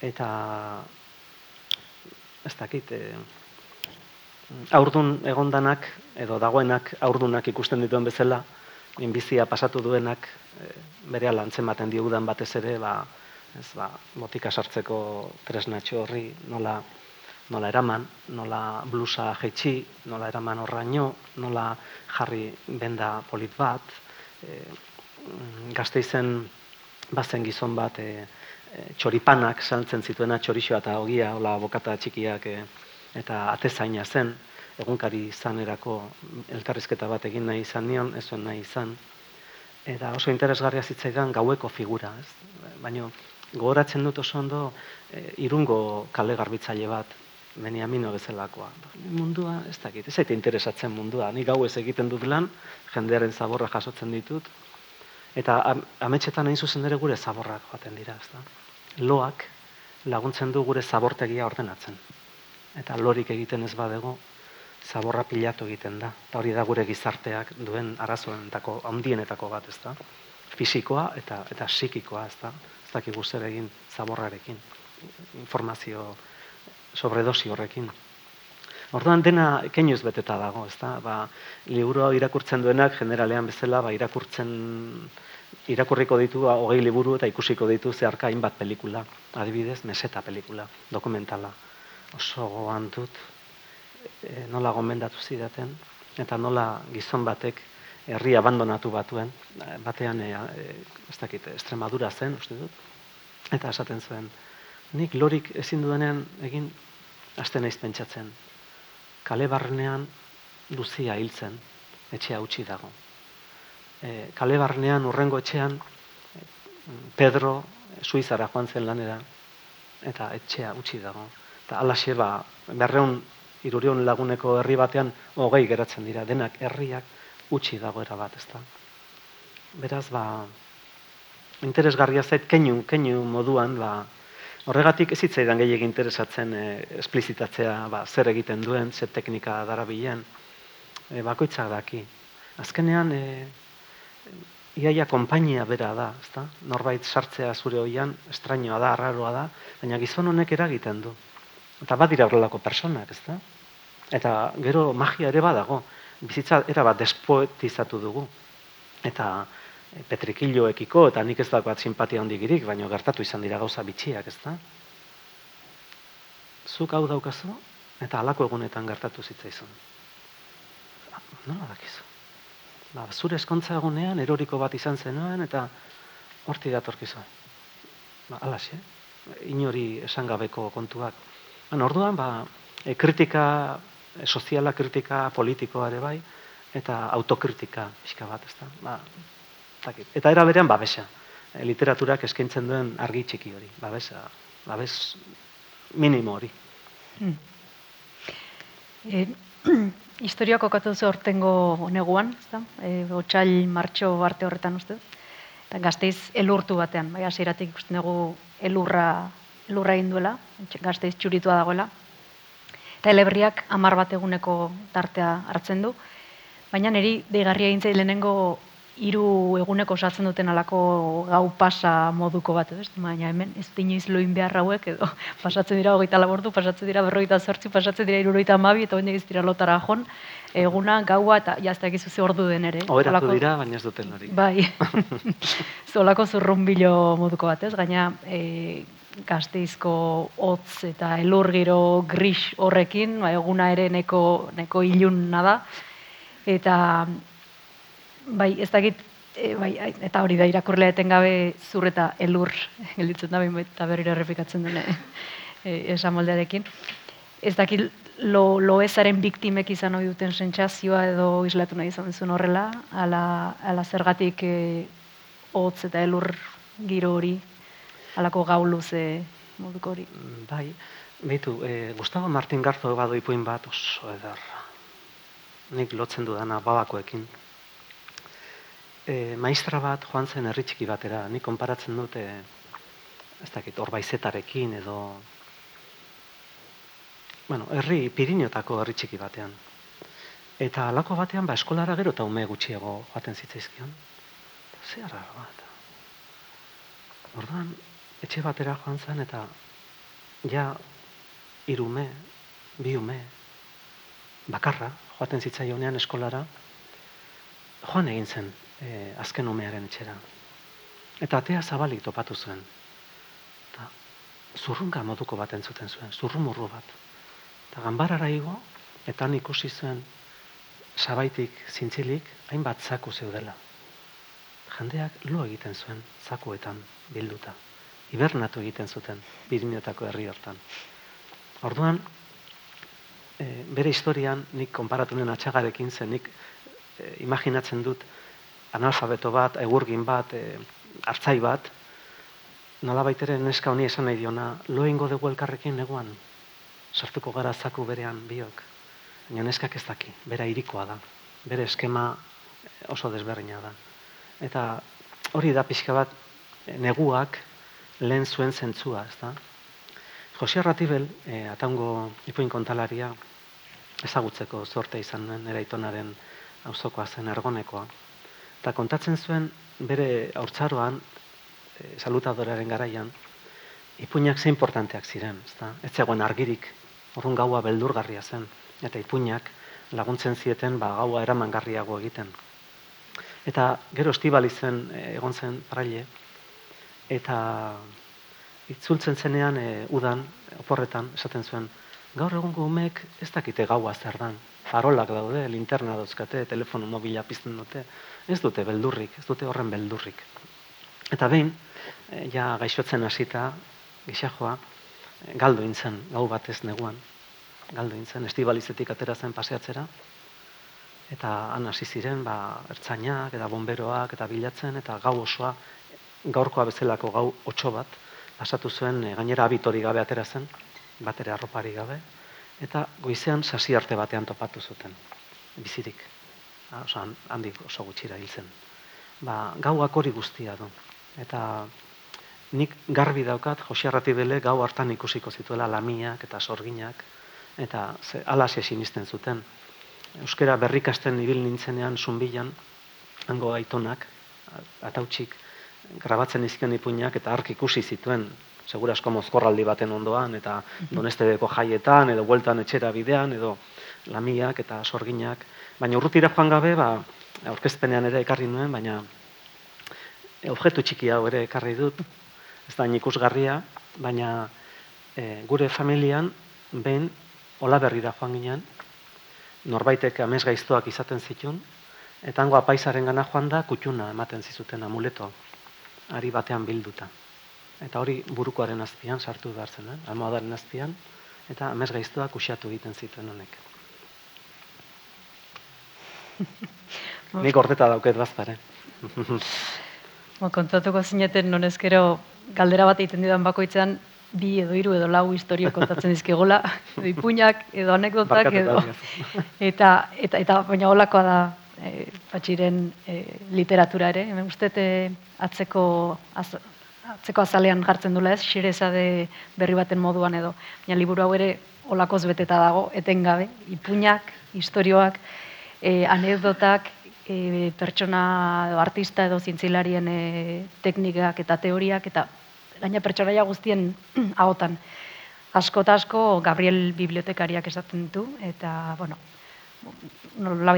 Eta ez dakit, e, aurdun egondanak edo dagoenak aurdunak ikusten dituen bezala, inbizia pasatu duenak e, bere alantzen baten diogudan batez ere, ba, ez, ba, botika sartzeko tresnatxo horri nola, nola eraman, nola blusa jetxi, nola eraman horraino, nola jarri benda polit bat, e, gazte izen bazen gizon bat e, txoripanak saltzen zituena txorixoa eta ogia, hola bokata txikiak e, eta atezaina zen, egunkari izanerako elkarrizketa bat egin nahi izan nion, ez zuen nahi izan. Eta oso interesgarria zitzaidan gaueko figura, ez? Baina gogoratzen dut oso ondo e, irungo kale garbitzaile bat, Beniamino bezalakoa. Mundua, ez dakit, ez interesatzen mundua. Ni gau ez egiten dut lan, jendearen zaborra jasotzen ditut. Eta am, ametxetan hain zuzen ere gure zaborrak joaten dira, ez da? Loak laguntzen du gure zabortegia ordenatzen eta lorik egiten ez badego, zaborra pilatu egiten da. Eta hori da gure gizarteak duen arazoenetako handienetako bat, ez da? Fisikoa eta eta psikikoa, ez da? Ez dakigu zer egin zaborrarekin. Informazio sobredosi horrekin. Orduan dena keinuz beteta dago, ez da? Ba, liburu irakurtzen duenak, generalean bezala, ba, irakurtzen irakurriko ditu ba, hogei liburu eta ikusiko ditu zeharka hainbat pelikula. Adibidez, meseta pelikula, dokumentala oso goan dut e, nola gomendatu zidaten eta nola gizon batek herri abandonatu batuen batean e, ez dakit Extremadura zen uste dut eta esaten zuen nik lorik ezin duenean egin aste naiz pentsatzen kale barnean luzia hiltzen etxea utzi dago. E, kale barnean urrengo etxean Pedro Suizara joan zen lanera eta etxea utzi dago. Eta alaxe ba, berreun irurion laguneko herri batean hogei geratzen dira, denak herriak utzi dagoera bat, ezta. Beraz, ba, interesgarria zait, keinu, keinu moduan, ba, horregatik ez hitzaidan gehiagin interesatzen e, esplizitatzea ba, zer egiten duen, zer teknika darabilen, e, bakoitzak daki. Azkenean, e, iaia konpainia bera da, ezta? Norbait sartzea zure hoian, estrainoa da, arraroa da, baina gizon honek eragiten du. Eta badira horrelako personak, ez da? Eta gero magia ere badago. Bizitza era bat despoetizatu dugu. Eta petrikilloekiko, eta nik ez dago bat simpatia hondigirik, baina gertatu izan dira gauza bitxiak, ez da? Zuk hau daukazu, eta halako egunetan gertatu zitzaizun. Nola dakizu? Ba, zure eskontza egunean, eroriko bat izan zenuen, eta horti datorkizu. Ba, alas, eh? Inori esangabeko kontuak. Bueno, orduan, ba, e, kritika, e, soziala kritika politikoa ere bai, eta autokritika pixka bat, ezta? Ba, eta era berean, babesa. E, literaturak eskaintzen duen argi txiki hori, babesa, babes minimo hori. Hmm. *clears throat* E, historiak okatu zu hortengo neguan, ezta? E, otxail martxo arte horretan uste. Eta gazteiz elurtu batean, bai, hasieratik ikusten dugu elurra lurra egin duela, gazteiz txuritua dagoela. Eta eleberriak amar bat eguneko tartea hartzen du. Baina niri deigarria egin lehenengo hiru eguneko osatzen duten alako gau pasa moduko bat, ez? Baina hemen ez inoiz loin behar hauek edo *laughs* pasatzen dira hogeita labordu, pasatzen dira berroita zortzi, pasatzen dira iruroita amabi, eta hori ez dira lotara jon, eguna, gaua, eta jazteak izuzi ordu den ere. Oberatu dira, baina ez duten hori. Bai, *laughs* *laughs* zolako zurrumbilo moduko bat, ez? Gaina, e, gazteizko hotz eta elur giro gris horrekin, ba, eguna ere neko, neko ilunna da. Eta bai, ez dakit, e, bai, eta hori da irakurlea etengabe zur eta elur, *laughs* gelditzen da, bain, eta berriro errepikatzen dune e, esan moldearekin. Ez dakit, lo, lo ezaren biktimek izan hori duten sentsazioa edo islatu nahi izan duzun horrela, ala, ala zergatik e, hotz eta elur giro hori, alako gau luze moduko hori. Bai, behitu, e, Gustavo Martin Garzo bado ipuin bat oso edar. Nik lotzen dudana babakoekin e, maistra bat joan zen herri txiki batera, ni konparatzen dute ez dakit, orbaizetarekin edo bueno, herri Pirinotako herri txiki batean. Eta alako batean, ba, eskolara gero eta ume gutxiago joaten zitzaizkion. Zer bat. Orduan, etxe batera joan zen eta ja irume, bi ume, bakarra, joaten zitzaionean eskolara, joan egin zen e, azken umearen etxera. Eta atea zabalik topatu zuen. Eta zurrunga moduko bat entzuten zuen, zurrumurru bat. Eta ganbarara igo, eta han ikusi zuen sabaitik zintzilik, hainbat zaku zeudela. Jendeak lo egiten zuen zakuetan bilduta. Ibernatu egiten zuten Pirinotako herri hortan. Orduan, e, bere historian, nik konparatu atxagarekin zen, nik e, imaginatzen dut analfabeto bat, egurgin bat, e, hartzai bat, nola baitere neska honi esan nahi diona, lo ingo dugu elkarrekin neguan, sartuko gara zaku berean biok. Baina neskak ez daki, bera irikoa da, bere eskema oso desberdina da. Eta hori da pixka bat neguak lehen zuen zentzua, ez da? Jose Arratibel, e, ataungo ipuin kontalaria, ezagutzeko zorte izan nuen, eraitonaren auzokoa zen ergonekoa. Eta kontatzen zuen bere haurtzaroan, e, salutadoraren garaian, ipuinak ze importanteak ziren, ezta? Ez zegoen argirik, orrun gaua beldurgarria zen, eta ipuinak laguntzen zieten ba, gaua eramangarriago egiten. Eta gero estibali zen e, egon zen praile, eta itzultzen zenean e, udan, oporretan, esaten zuen, gaur egungo umek ez dakite gaua zer dan, farolak daude, linterna dauzkate, telefono mobila pizten dute, ez dute beldurrik, ez dute horren beldurrik. Eta behin, e, ja gaixotzen hasita, gixajoa, e, galdo intzen, gau batez neguan, galdo intzen, estibalizetik atera zen paseatzera, eta han hasi ziren, ba, ertzainak, eta bomberoak, eta bilatzen, eta gau osoa, gaurkoa bezalako gau otxo bat, pasatu zuen, e, gainera abitori gabe atera zen, batere arropari gabe, eta goizean sasi arte batean topatu zuten, bizirik oso handik oso gutxira hil zen. Ba, gauak hori guztia du. Eta nik garbi daukat, Jose Arratibele gau hartan ikusiko zituela lamiak eta sorginak, eta ze, alase sinisten zuten. Euskera berrikasten ibil nintzenean zumbilan, hango aitonak, atautsik, grabatzen izkion ipuinak eta ark ikusi zituen, segura asko mozkorraldi baten ondoan, eta donestebeko jaietan, edo bueltan etxera bidean, edo lamiak eta sorginak, Baina urrutira joan gabe, ba, aurkezpenean ere ekarri nuen, baina objektu txiki hau ere ekarri dut, ez da ikusgarria, baina e, gure familian behin hola berrira joan ginen, norbaitek amez gaiztoak izaten zitun, eta hango apaizaren gana joan da kutxuna ematen zizuten amuleto, ari batean bilduta. Eta hori burukoaren azpian sartu behar zen, eh? almohadaren azpian, eta amez gaiztoak usiatu egiten zituen honek. *laughs* Nik ordeta dauket bazpare. Bo, kontatuko zineten non ezkero galdera bat egiten didan bakoitzean bi edo hiru edo lau historio kontatzen dizkigola, *laughs* edo ipuñak, edo anekdotak, edo... Eta, eta, eta baina holakoa da e, patxiren e, literatura ere. Hemen uste e, atzeko, az, atzeko azalean jartzen dula ez, xerezade berri baten moduan edo. Baina liburu hau ere olakoz beteta dago, etengabe, ipuñak, historioak, e, anekdotak, e, pertsona edo artista edo zientzilarien e, teknikak eta teoriak eta gaina pertsonaia guztien *clears throat* ahotan. Asko eta asko Gabriel bibliotekariak esaten ditu eta bueno,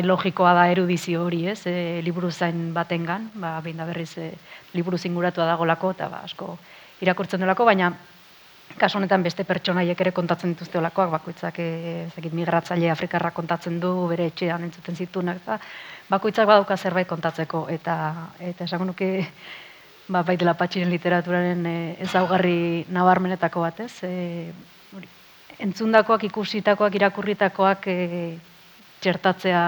logikoa da erudizio hori, ez? E, liburu zain batengan, ba behin da berriz e, liburu zinguratua dagolako eta ba asko irakurtzen delako, baina kasu honetan beste pertsonaiek ere kontatzen dituzte olakoak, bakoitzak eh ezagik migratzaile afrikarra kontatzen du bere etxean entzuten zitunak eta bakoitzak badauka zerbait kontatzeko eta eta esango nuke ba bai dela patxiren literaturaren e, ezaugarri nabarmenetako bat, ez? E, entzundakoak, ikusitakoak, irakurritakoak e, txertatzea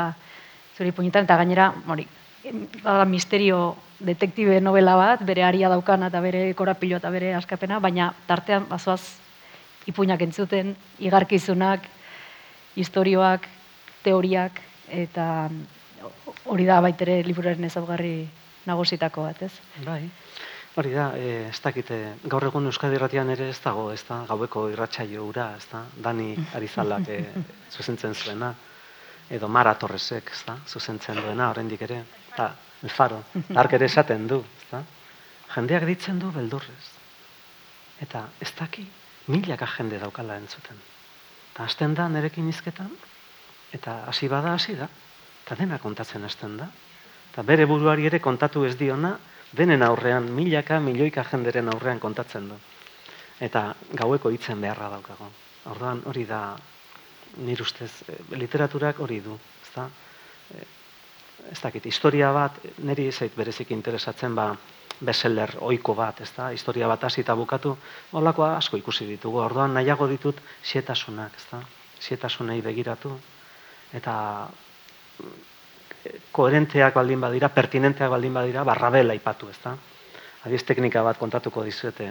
zuri puñetan eta gainera, hori, bada misterio detektibe novela bat, bere aria daukana eta bere korapilo eta bere askapena, baina tartean bazoaz ipuinak entzuten, igarkizunak, historioak, teoriak, eta hori da baitere liburaren ezaugarri nagusitako bat, ez? Bai. Hori da, e, ez dakite, gaur egun Euskadi irratian ere ez dago, ez da, gaueko irratsaio ura, ez da, Dani Arizalak e, *laughs* zuzentzen zuena, edo Mara Torresek, ez da, zuzentzen duena, oraindik ere, eta el faro, ark ere esaten du, ez da, jendeak ditzen du beldurrez, eta ez daki, milaka jende daukala entzuten. Eta hasten da nerekin izketan, eta hasi bada hasi da, eta dena kontatzen hasten da. Eta bere buruari ere kontatu ez diona, denen aurrean, milaka, milioika jenderen aurrean kontatzen du. Eta gaueko hitzen beharra daukago. Orduan hori da, nire ustez, eh, literaturak hori du. Ez da, ez dakit, historia bat, niri zait berezik interesatzen ba, bestseller ohiko bat, ez da, historia bat hasi eta bukatu, holakoa asko ikusi ditugu. Orduan nahiago ditut sietasunak, ez da, sietasunei begiratu, eta mm, koherenteak baldin badira, pertinenteak baldin badira, barrabela ipatu, ez da. Adiz teknika bat kontatuko dizuete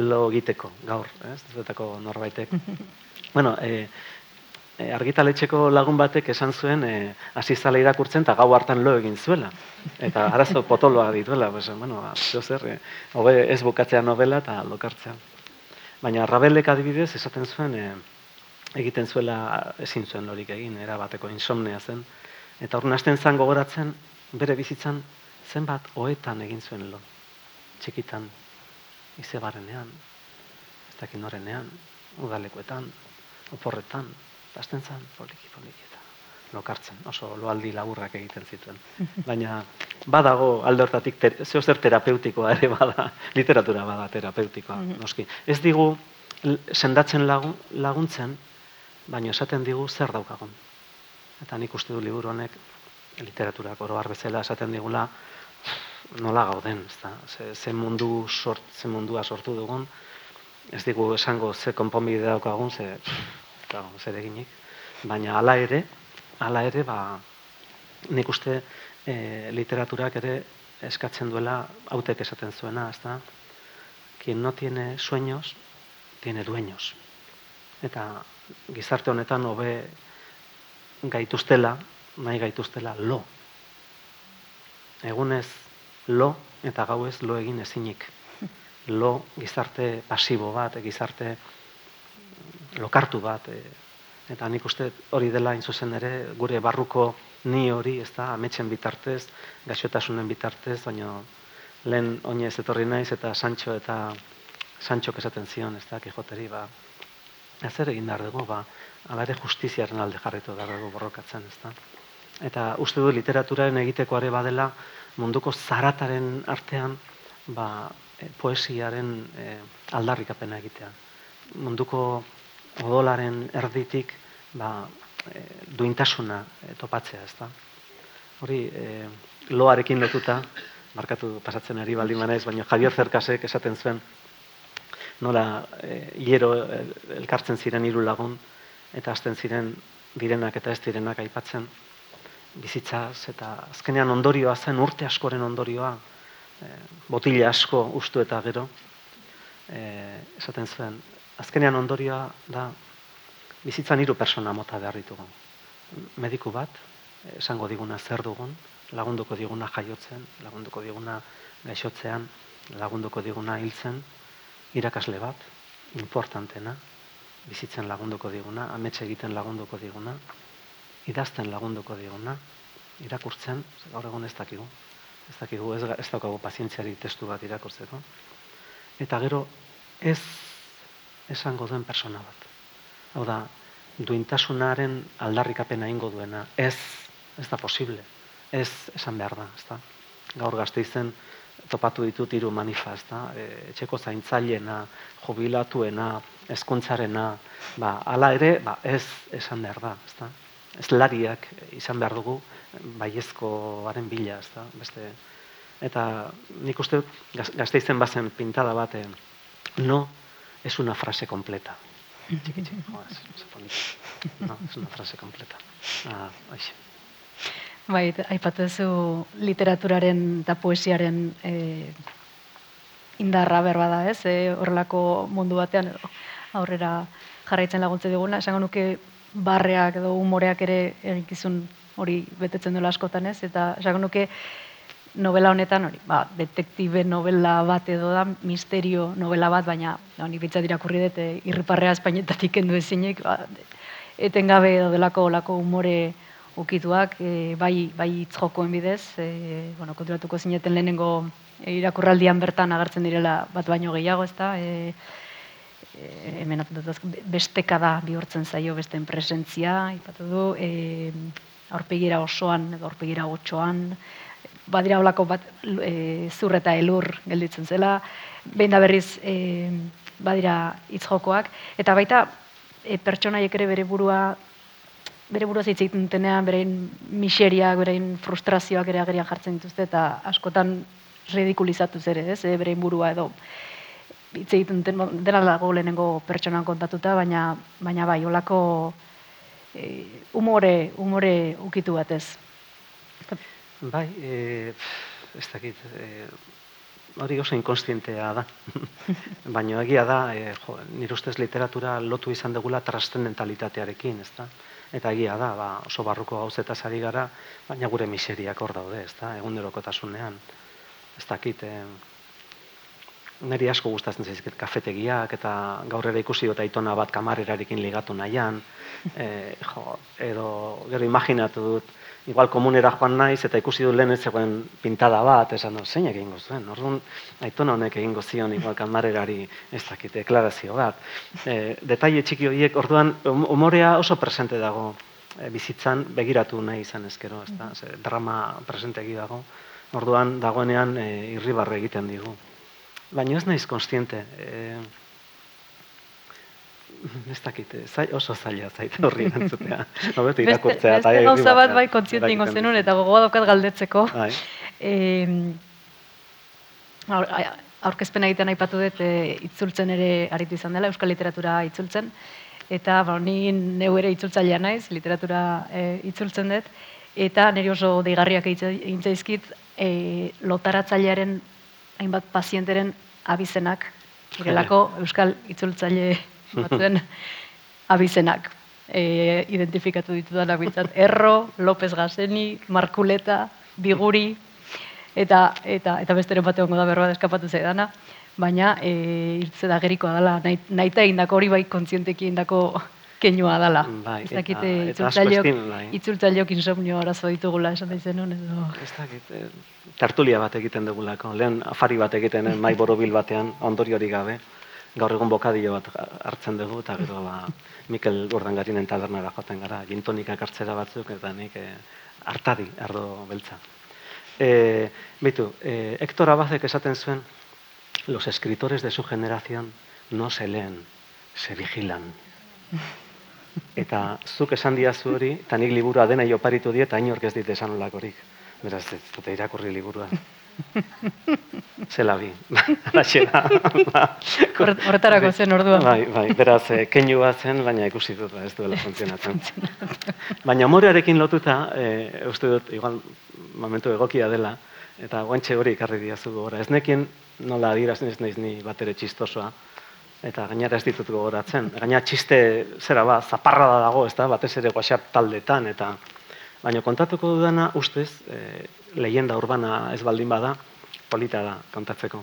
lo egiteko, gaur, ez, dizuetako norbaitek. *laughs* bueno, e, e, argitaletxeko lagun batek esan zuen e, azizala irakurtzen eta gau hartan lo egin zuela. Eta arazo potoloa dituela, pues, bueno, ba, zer, e, hobe ez bukatzea novela eta lokartzea. Baina Rabelek adibidez esaten zuen e, egiten zuela ezin zuen lorik egin, era bateko insomnea zen. Eta hor nasten zan gogoratzen bere bizitzan zenbat hoetan egin zuen lo. Txikitan, izebarenean, ez dakin norenean, udalekoetan, oporretan, Azten zan, poliki, poliki, eta lokartzen, oso loaldi laburrak egiten zituen. *laughs* Baina, badago alde hortatik, ter, zeo zer terapeutikoa ere bada, *laughs* literatura bada terapeutikoa, mhm. noski. Ez digu, sendatzen lagun, laguntzen, baina esaten digu zer daukagun. Eta nik uste du liburu honek, literaturak oro bezala esaten digula, nola gauden, ezta? Ze, ze mundu sort, ze mundua sortu dugun, ez digu esango ze konponbide daukagun, ze eta zer eginik. Baina hala ere, hala ere, ba, nik uste e, literaturak ere eskatzen duela hautek esaten zuena, ezta? Quien no tiene sueños, tiene dueños. Eta gizarte honetan hobe gaituztela, nahi gaituztela lo. Egunez lo eta gauez lo egin ezinik. *laughs* Lo gizarte pasibo bat, gizarte lokartu bat, e, eta nik uste hori dela zuzen ere, gure barruko ni hori, ez da, ametxen bitartez, gaixotasunen bitartez, baina lehen oinez etorri naiz, eta Sancho eta Sancho esaten zion, ez da, Kijoteri, ba, ez ere egin dugu, ba, ala ere justiziaren alde jarretu da dugu borrokatzen, ez da. Eta uste du literaturaren egitekoare badela munduko zarataren artean ba, e, poesiaren e, aldarrikapena egitea. Munduko odolaren erditik ba, e, duintasuna e, topatzea, ezta. Hori e, loarekin lotuta, markatu pasatzen ari baldin manaiz, baina Javier Zerkasek esaten zuen nola e, hiero e, elkartzen ziren hiru lagun eta hasten ziren direnak eta ez direnak aipatzen bizitzaz eta azkenean ondorioa zen urte askoren ondorioa e, botila asko ustu eta gero e, esaten zuen azkenean ondorioa da bizitzan hiru persona mota behar ditugu. Mediku bat, esango diguna zer dugun, lagunduko diguna jaiotzen, lagunduko diguna gaixotzean, lagunduko diguna hiltzen, irakasle bat, importantena, bizitzen lagunduko diguna, ametxe egiten lagunduko diguna, idazten lagunduko diguna, irakurtzen, gaur egun ez dakigu, ez dakigu, ez, ez daukagu pazientziari testu bat irakurtzeko, eta gero ez esango duen persona bat. Hau da, duintasunaren aldarrikapena ingo duena, ez, ez da posible, ez esan behar da, ez da. Gaur gazteizen topatu ditut hiru manifa, ez e, etxeko zaintzailena, jubilatuena, ezkuntzarena, ba, ala ere, ba, ez esan behar da, ez da. Ez lariak izan behar dugu, baiezkoaren bila, ez da, beste, eta nik uste gazteizen bazen pintada bat, no, es una frase completa. No, es una frase completa. Ah, aixe. Bai, aipatuzu literaturaren eta poesiaren e, indarra berba da, ez? E, horrelako mundu batean aurrera jarraitzen laguntze diguna. Esango nuke barreak edo umoreak ere egikizun hori betetzen dela askotan, ez? Eta esango nuke novela honetan hori, ba, detektibe novela bat edo da, misterio novela bat, baina honi bitza irakurri dut, e, irriparrea espainetatik endu ezinik, ba, etengabe edo delako olako umore ukituak, e, bai, bai itzjokoen bidez, e, bueno, konturatuko zineten lehenengo irakurraldian bertan agertzen direla bat baino gehiago, ez da, e, e, hemen besteka da bihurtzen zaio beste presentzia, ipatu du, e, aurpegira osoan, edo aurpegira gotxoan, badira olako bat e, zur eta elur gelditzen zela, behin da berriz e, badira itzjokoak, eta baita e, pertsonaiek ere bere burua bere buruz hitz egiten denean, berein miseriak, berein frustrazioak ere agerian jartzen dituzte, eta askotan ridikulizatu ere, ez, e, berein burua edo hitz egiten dena dago lehenengo pertsonan kontatuta, baina, baina bai, olako e, umore, umore ukitu bat ez. Bai, e, ez dakit, e, hori oso inkonstientea da. *laughs* Baina egia da, e, jo, nire ustez literatura lotu izan dugula trascendentalitatearekin, ez da? Eta egia da, ba, oso barruko gauzeta ari gara, baina gure miseriak hor daude, ez da, egunerokotasunean. Ez dakit, e, niri asko gustatzen zaizkit kafetegiak, eta gaur ere ikusi dut aitona bat kamarerarekin ligatu nahian, *laughs* e, jo, edo gero imaginatu dut, igual komunera joan naiz eta ikusi du lehen ez zegoen pintada bat, esan dut, zein egingo zuen, orduan aitona honek egingo zion igual kamarerari ez dakite, deklarazio bat. E, detaile txiki horiek, orduan umorea oso presente dago e, bizitzan begiratu nahi izan ezkero, ez da, Ze, drama presente dago, orduan dagoenean e, irribarre egiten digu. Baina ez naiz konstiente, e, ez dakit, zai, oso zaila zait horri entzutea. *laughs* Beste, irakurtzea. Beste gauza bat bai kontziente ingo zenun, eta gogoa daukat galdetzeko. Bai. E, aur, aurkezpen egiten aipatu dut, e, itzultzen ere aritu izan dela, euskal literatura itzultzen. Eta ba, ni neu ere itzultzailea naiz, literatura e, itzultzen dut. Eta niri oso deigarriak egin zaizkit, e, lotaratzailearen hainbat pazienteren abizenak, *laughs* Irelako euskal itzultzaile batzuen abizenak e, identifikatu ditudanak bintzat. Erro, López Gazeni, Markuleta, Biguri, eta, eta, eta besteren bat egongo da berroa eskapatu zaidana, baina e, irtze da gerikoa dela, nahi, nahi indako hori bai kontzienteki indako kenua dela. Bai, ez dakit, itzultzaileok bai. insomnio arazo ditugula esan da izen edo... Ez dakit, e, tertulia bat egiten dugulako, lehen afari bat egiten mai borobil batean, ondori hori gabe gaur egun bokadio bat hartzen dugu, eta gero ba, Mikel Gordangarinen tabernara joaten gara, gintonikak hartzera batzuk, eta nik e, hartari, ardo beltza. E, bitu, e, Hector Abazek esaten zuen, los escritores de su generación no se leen, se vigilan. Eta zuk esan diazu hori, eta nik liburua dena joparitu die, eta inork ez dit esan olakorik. Beraz, ez dute irakurri liburua. *laughs* Zela bi. *laughs* *laughs* Horretarako zen ordua. Bai, bai, beraz, eh, keinu bat zen, baina ikusi dut, ez duela funtzionatzen. baina morearekin lotuta, eh, uste dut, igual, momentu egokia dela, eta guantxe hori ikarri diazu gora. Ez nekin, nola adiraz ez naiz ni bat ere txistosoa, eta gainera ez ditut gogoratzen. Gaina txiste, zera ba, zaparra da dago, ez da, batez ere guaxap taldetan, eta Baina kontatuko dudana, ustez, e, leyenda urbana ez baldin bada, polita da kontatzeko.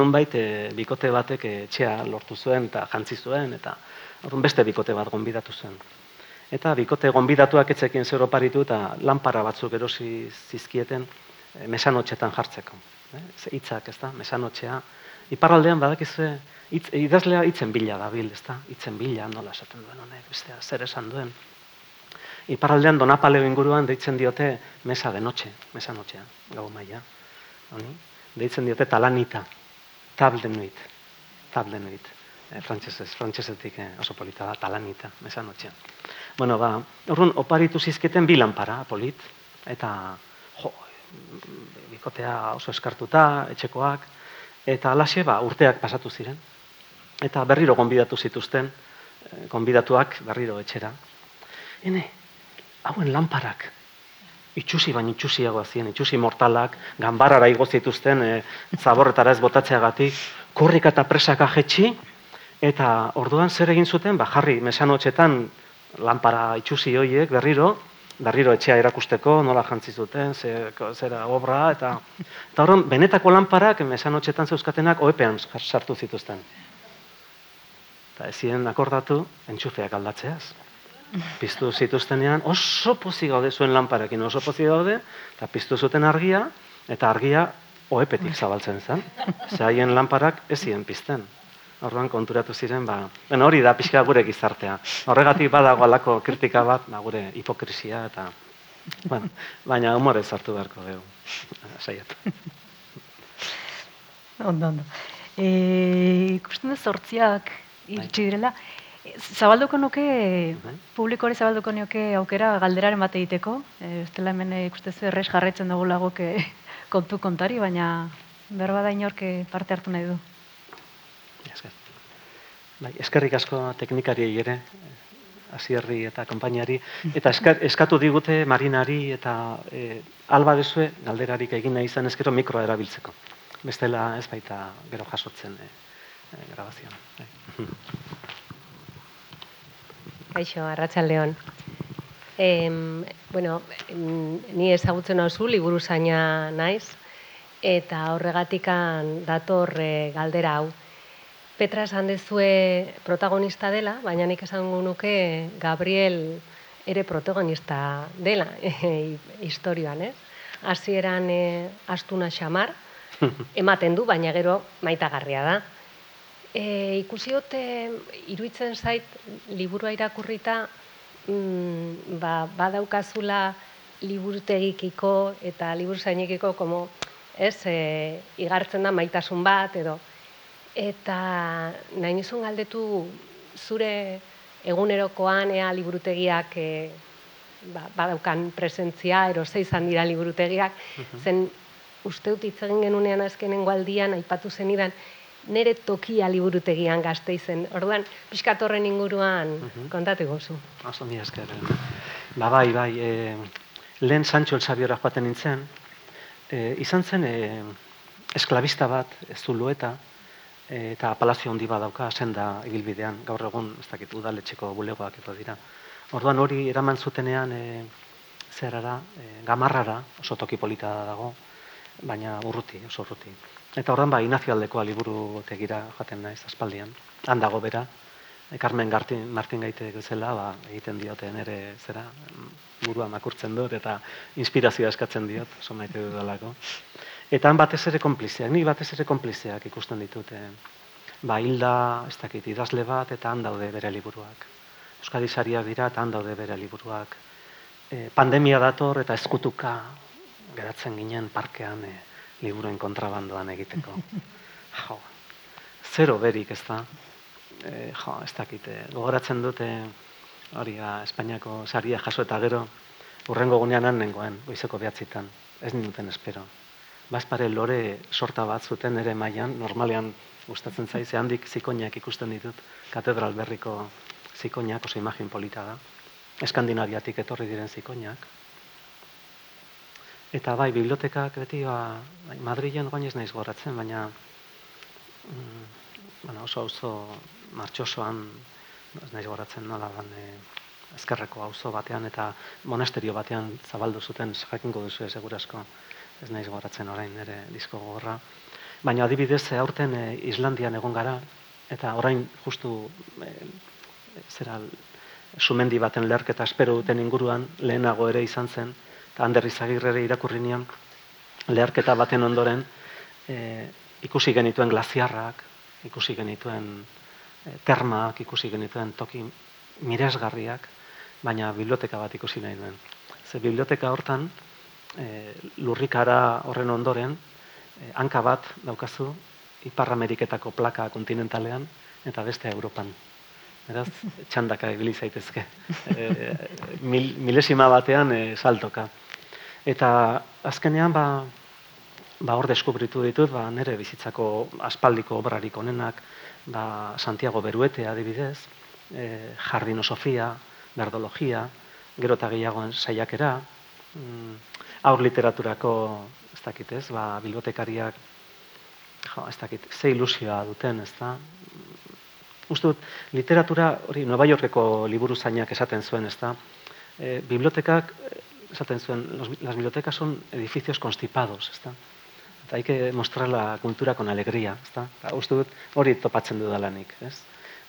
Nunbait, e, bikote batek etxea lortu zuen eta jantzi zuen, eta orduan beste bikote bat gonbidatu zuen. Eta bikote gonbidatuak etzekin zer oparitu eta lanpara batzuk erosi zizkieten e, mesanotxetan jartzeko. Eh? Hitzak, ez da, mesanotxea. Iparraldean badakizue, hitz, idazlea hitzen bila dabil, ez da, hitzen bila, nola esaten duen honek, bestea, zer esan duen. Iparraldean donapaleo inguruan deitzen diote mesa de noche, mesa notxea, gau maia. Honi? Deitzen diote talanita, table nuit, table nuit. E, frantsesez, frantsesetik eh, oso polita da, talanita, mesa notxea. Bueno, ba, orrun, oparitu zizketen bilan para, polit, eta jo, bikotea oso eskartuta, etxekoak, eta alaxe, ba, urteak pasatu ziren. Eta berriro gonbidatu zituzten, gonbidatuak berriro etxera. Hene, hauen lanparak, itxusi baina itxusiagoa ziren, itxusi mortalak, ganbarara igo zituzten e, zaborretara ez botatzeagatik, kurrik eta presaka jetxi, eta orduan zer egin zuten, ba, jarri mesanotxetan lanpara itxusi hoiek berriro, berriro etxea erakusteko, nola jantzi zuten, ze, zera obra, eta, eta orduan, benetako lanparak mesanotxetan zeuzkatenak oepean sartu zituzten. Eta ezien akordatu, entxufeak aldatzeaz piztu zituztenean oso pozi gaude zuen lanparekin oso pozi gaude eta piztu zuten argia eta argia oepetik zabaltzen zen. Ze haien lanparak ez ziren pizten. Orduan konturatu ziren, ba, ben hori da pixka gure gizartea. Horregatik badago alako kritika bat, ba, gure hipokrisia eta bueno, baina humorez hartu beharko dugu. Saiatu. Ondo, ondo. Eh, ikusten da sortziak iritsi direla. Zabalduko nuke, bai. publikoari zabalduko nuke aukera galderaren bat egiteko. E, ez dela hemen ikuste zu errez jarraitzen dugu lagok *laughs* kontu kontari, baina berba da inorke parte hartu nahi du. Bai, eskerrik asko teknikari ere, hasierri eta konpainiari, *laughs* eta eskatu digute marinari eta e, alba dezue galderarik egin nahi izan ezkero mikroa erabiltzeko. Bestela ez baita gero jasotzen e, e, grabazioan. *laughs* Kaixo, Arratsaldeon. Eh, bueno, ni ezagutzen nauzu liburu zaina naiz eta horregatikan dator e, galdera hau. Petra esan dezue protagonista dela, baina nik esango nuke Gabriel ere protagonista dela e, *laughs* historioan, ez? Hasieran e, astuna xamar *laughs* ematen du, baina gero maitagarria da. E, ikusi dute, iruitzen zait, liburua irakurrita, mm, ba, badaukazula liburutegikiko eta liburuzainekiko como, ez, e, igartzen da maitasun bat, edo. Eta nahi nizun galdetu zure egunerokoan ea liburutegiak e, ba, badaukan presentzia, ero zeizan dira liburutegiak, zen uste dut hitz egin genunean azkenen gualdian, aipatu zenidan, nere tokia liburutegian gazte izen. Orduan, pixkatorren inguruan uh mhm. -huh. kontatu gozu. Oso mi esker. Ba bai, bai, e, lehen Sancho el Sabiora joaten nintzen, e, izan zen e, esklabista bat, ez zulueta, e, eta palazio handi badauka, senda ibilbidean, gaur egun, ez dakit, udaletxeko bulegoak eto dira. Orduan hori eraman zutenean, e, zerara, e, gamarrara, oso toki polita dago, baina urruti, oso urruti. Eta horren ba, Inazio aldekoa liburu tegira jaten naiz aspaldian. Handago bera, e, Carmen Gartin, Martin Gaite bezala, ba, egiten diote ere zera, burua makurtzen dut eta inspirazioa eskatzen diot, oso maite dudalako. Eta han batez ere konplizeak, ni batez ere konplizeak ikusten ditute. Ba, hilda, ez dakit, idazle bat eta han daude bere liburuak. Euskadi sariak dira eta han daude bere liburuak. E, pandemia dator eta eskutuka geratzen ginen parkean, e, liburuen kontrabandoan egiteko. *laughs* Jo, zero berik ez da. E, jo, ez dakite, gogoratzen dute hori da, Espainiako saria jaso eta gero, urrengo gunean nengoen, goizeko behatzitan, ez ninduten espero. Bazpare lore sorta bat zuten ere mailan normalean gustatzen zaiz, handik zikoinak ikusten ditut, katedral berriko zikoinak, oso imagin polita da. Eskandinaviatik etorri diren zikoinak, Eta bai, bibliotekak beti, ba, bai, Madrilen guain ez naiz goratzen, baina mm, bueno, oso oso martxosoan ez naiz goratzen nola ban, e, ezkerreko auzo batean eta monasterio batean zabaldu zuten jakingo duzu segurasko ez naiz goratzen orain ere disko gogorra. Baina adibidez, aurten e, Islandian egon gara, eta orain justu e, zera sumendi baten lerketa espero duten inguruan, lehenago ere izan zen, Ander Izagirrere irakurri nion, leherketa baten ondoren, e, ikusi genituen glaziarrak, ikusi genituen e, termak, ikusi genituen toki miresgarriak, baina biblioteka bat ikusi nahi duen. Ze biblioteka hortan, e, lurrikara horren ondoren, e, hanka bat daukazu, Ipar Ameriketako plaka kontinentalean, eta beste Europan. Beraz, txandaka ibili zaitezke. E, mil, milesima batean e, saltoka. Eta azkenean, ba, ba hor deskubritu ditut, ba, nire bizitzako aspaldiko obrarik onenak, ba, Santiago Beruete adibidez, e, jardinosofia, berdologia, gero eta gehiagoen saiakera, mm, aur literaturako, ez dakit ez, ba, bibliotekariak, jo, ez dakit, ze ilusioa duten, ez da, Uste dut, literatura, hori, Nueva Yorkeko liburu zainak esaten zuen, ez da? E, bibliotekak, esaten zuen, las bibliotecas son edificios constipados, ez da? Eta haike mostrar la cultura con alegría, ez da? Uste dut, hori topatzen dudalanik, ez?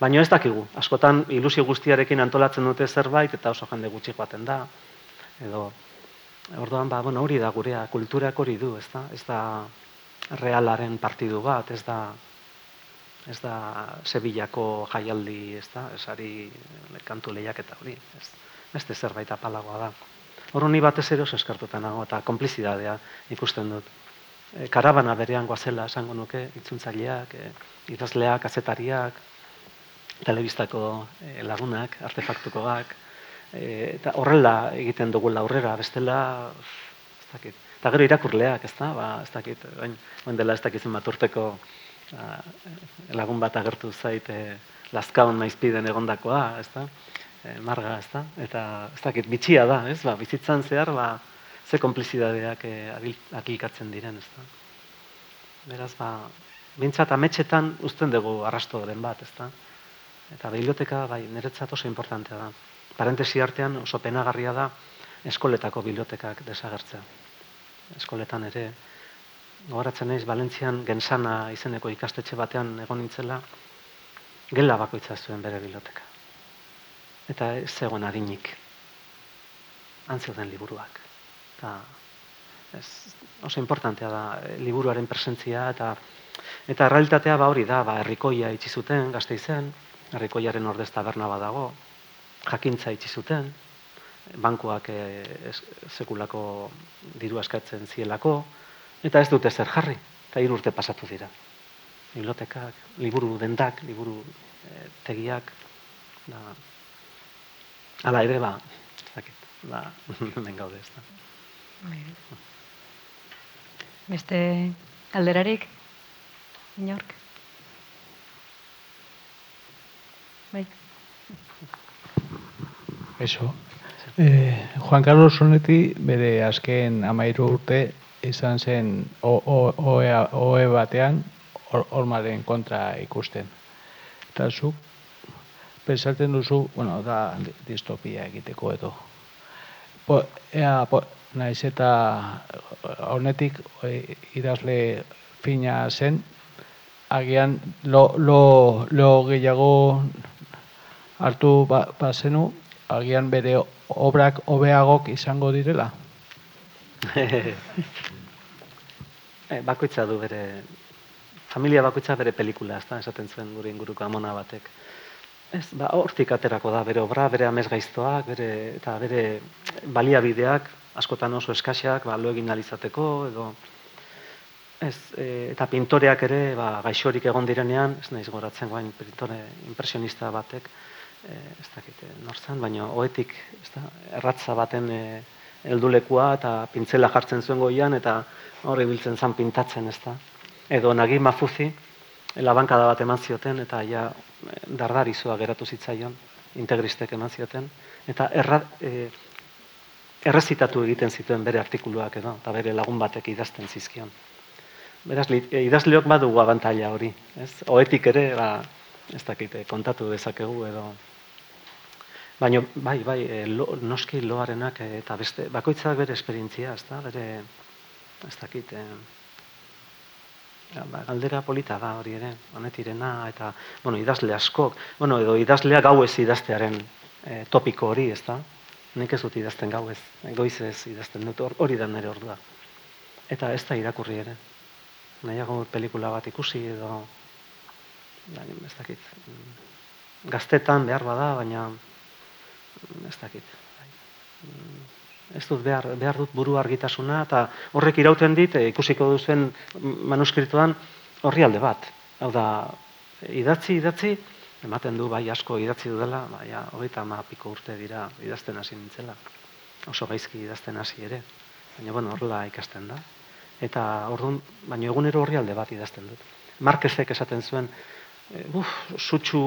Baina ez dakigu, askotan ilusio guztiarekin antolatzen dute zerbait, eta oso jende gutxi joaten da, edo, orduan, ba, bueno, hori da gurea, kulturak hori du, ez da? Ez da realaren partidu bat, ez da, ez da Sevillako jaialdi, ez da, esari kantu lehiak eta hori, ez, beste zerbait apalagoa da. Hor ni batez ere oso eskartuta nago eta konplizidadea ikusten dut. E, karabana berean goazela esango nuke, itzuntzaileak, e, idazleak, azetariak, telebistako e, lagunak, artefaktukoak, e, eta horrela egiten dugu aurrera, bestela, ez dakit, eta gero irakurleak, ez da, ba, ez dakit, bain, dela ez dakizun bat ba, lagun bat agertu zaite lazkaon naizpiden egondakoa, ez da? E, marga, ez da? Eta ez dakit, bitxia da, ez? Ba, bizitzan zehar, ba, ze komplizidadeak e, akilkatzen diren, ez da? Beraz, ba, bintzat ametxetan uzten dugu arrasto bat, ez da? Eta biblioteka, bai, niretzat oso importantea da. Parentesi artean oso penagarria da eskoletako bibliotekak desagertzea. Eskoletan ere, gogoratzen naiz Valentzian gensana izeneko ikastetxe batean egon nintzela, gela bakoitza zuen bere biloteka. Eta ez zegoen adinik. Antzeuden liburuak. Eta ez, oso importantea da eh, liburuaren presentzia eta eta realitatea ba hori da, ba herrikoia itzi zuten Gasteizen, herrikoiaren ordez taberna badago, jakintza itzi zuten, bankuak e, sekulako diru askatzen zielako, Eta ez dute zer jarri, eta hiru urte pasatu dira. Bibliotekak, liburu dendak, liburu e, tegiak, da, ala ere ba, ez dakit, ba, *laughs* hemen gaude ez da. Beste alderarik, inork? Bai. Eso. Eh, Juan Carlos Sonetti bere azken amairu urte izan zen oe batean hormaren kontra ikusten. Eta zu, pensatzen duzu, bueno, da distopia egiteko edo. Po, ea, po, naiz eta honetik idazle fina zen, agian lo, lo, lo gehiago hartu ba, agian bere obrak hobeagok izango direla. *laughs* e, bakoitza du bere, familia bakoitza bere pelikula, ez da, esaten zuen gure inguruko amona batek. Ez, ba, hortik aterako da, bere obra, bere amez gaiztoak, bere, eta bere baliabideak, askotan oso eskaxak, ba, lo egin alizateko, edo, ez, e, eta pintoreak ere, ba, gaixorik egon direnean, ez naiz goratzen guain, pintore impresionista batek, e, ez dakite, norzan, baina oetik, ez da, erratza baten, e, heldulekua eta pintzela jartzen zuen goian eta hori biltzen zan pintatzen, ez da. Edo nagi mafuzi, labankada bat eman zioten eta ja dardarizua geratu zitzaion, integristek eman zioten, eta erra, e, errezitatu egiten zituen bere artikuluak edo, eta bere lagun batek idazten zizkion. Beraz, e, idazleok badugu abantaila hori, ez? Oetik ere, ba, ez dakite, kontatu dezakegu edo, Baina, bai, bai, lo, noski loarenak eta beste, bakoitzak bere esperientzia, ez da, bere, ez dakit, e, ba, galdera polita da hori ere, honetirena, eta, bueno, idazle askok, bueno, edo idazlea gau ez idaztearen e, topiko hori, ez da? Nik ez dut idazten gau ez, goiz ez idazten dut, hor- hori da nire ordua. Eta ez da irakurri ere. Nahiago pelikula bat ikusi edo, baina ez dakit. mm, Gaztetan behar bada, baina mm, ez dakit. Bai. Ez dut behar, behar dut buru argitasuna, eta horrek irauten dit, e, ikusiko duzuen manuskrituan horri alde bat. Hau da, idatzi, idatzi, ematen du bai asko idatzi dudala, baina hogeita ama piko urte dira idazten hasi nintzela. Oso gaizki idazten hasi ere. Baina bueno, horrela ikasten da. Eta orduan, baina egunero horri alde bat idazten dut. Marquezek esaten zuen, e, uf, sutxu,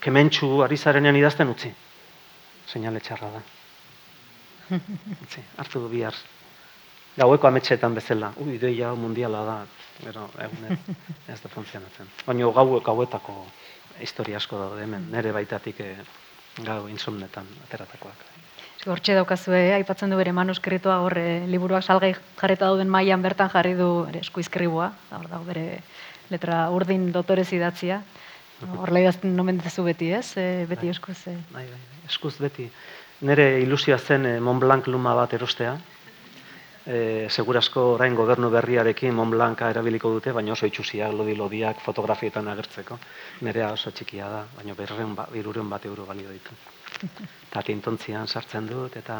kementxu ari zarenean idazten utzi. Seinale txarra da. *laughs* Utzi, hartu du bihar. Gaueko ametxetan bezala. Ui, ideia mundiala da. Gero, egun ez, *laughs* ez da funtzionatzen. Baina gau, gauetako historia asko daude hemen. Nere baitatik e, gau insomnetan ateratakoak. Hortxe daukazue, aipatzen du bere manuskritoa hor eh, liburuak salgai jarreta dauden mailan bertan jarri du bere eskuizkribua, hor dago bere letra urdin dotorez idatzia. *laughs* Horrela idazten nomen beti, ez? E, beti Bai. eskuz. Bai, bai, bai. Eskuz beti. Nere ilusioa zen eh, Mont Blanc luma bat erostea. E, segurasko orain gobernu berriarekin Mont Blanca erabiliko dute, baina oso itxusiak, lodi-lodiak, fotografietan agertzeko. Nerea oso txikia da, baina berreun, ba, irureun bat euro balio ditu. Eta tintontzian sartzen dut, eta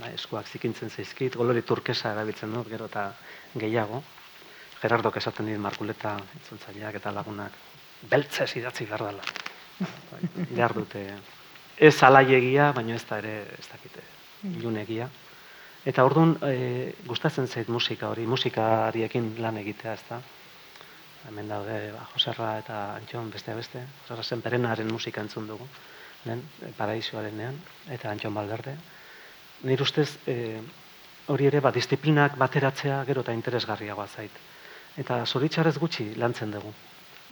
ba, eskuak zikintzen zaizkit, golori turkesa erabiltzen dut, gero eta gehiago. Gerardok esaten dit Markuleta itzultzaileak eta lagunak, beltzez idatzi behar dela. Behar dute ez alaiegia, baina ez da ere, ez dakite, ilunegia. Eta orduan, e, gustatzen zait musika hori, musikariekin lan egitea, ez da. Hemen daude, ba, Joserra eta Antxon beste beste, Joserra Senperenaren musika entzun dugu, lehen, e, paraísoarenean, eta Antxon Balderde. Nire ustez, e, hori ere, ba, disiplinak bateratzea gero eta interesgarriagoa zait. Eta zoritxarrez gutxi lantzen dugu.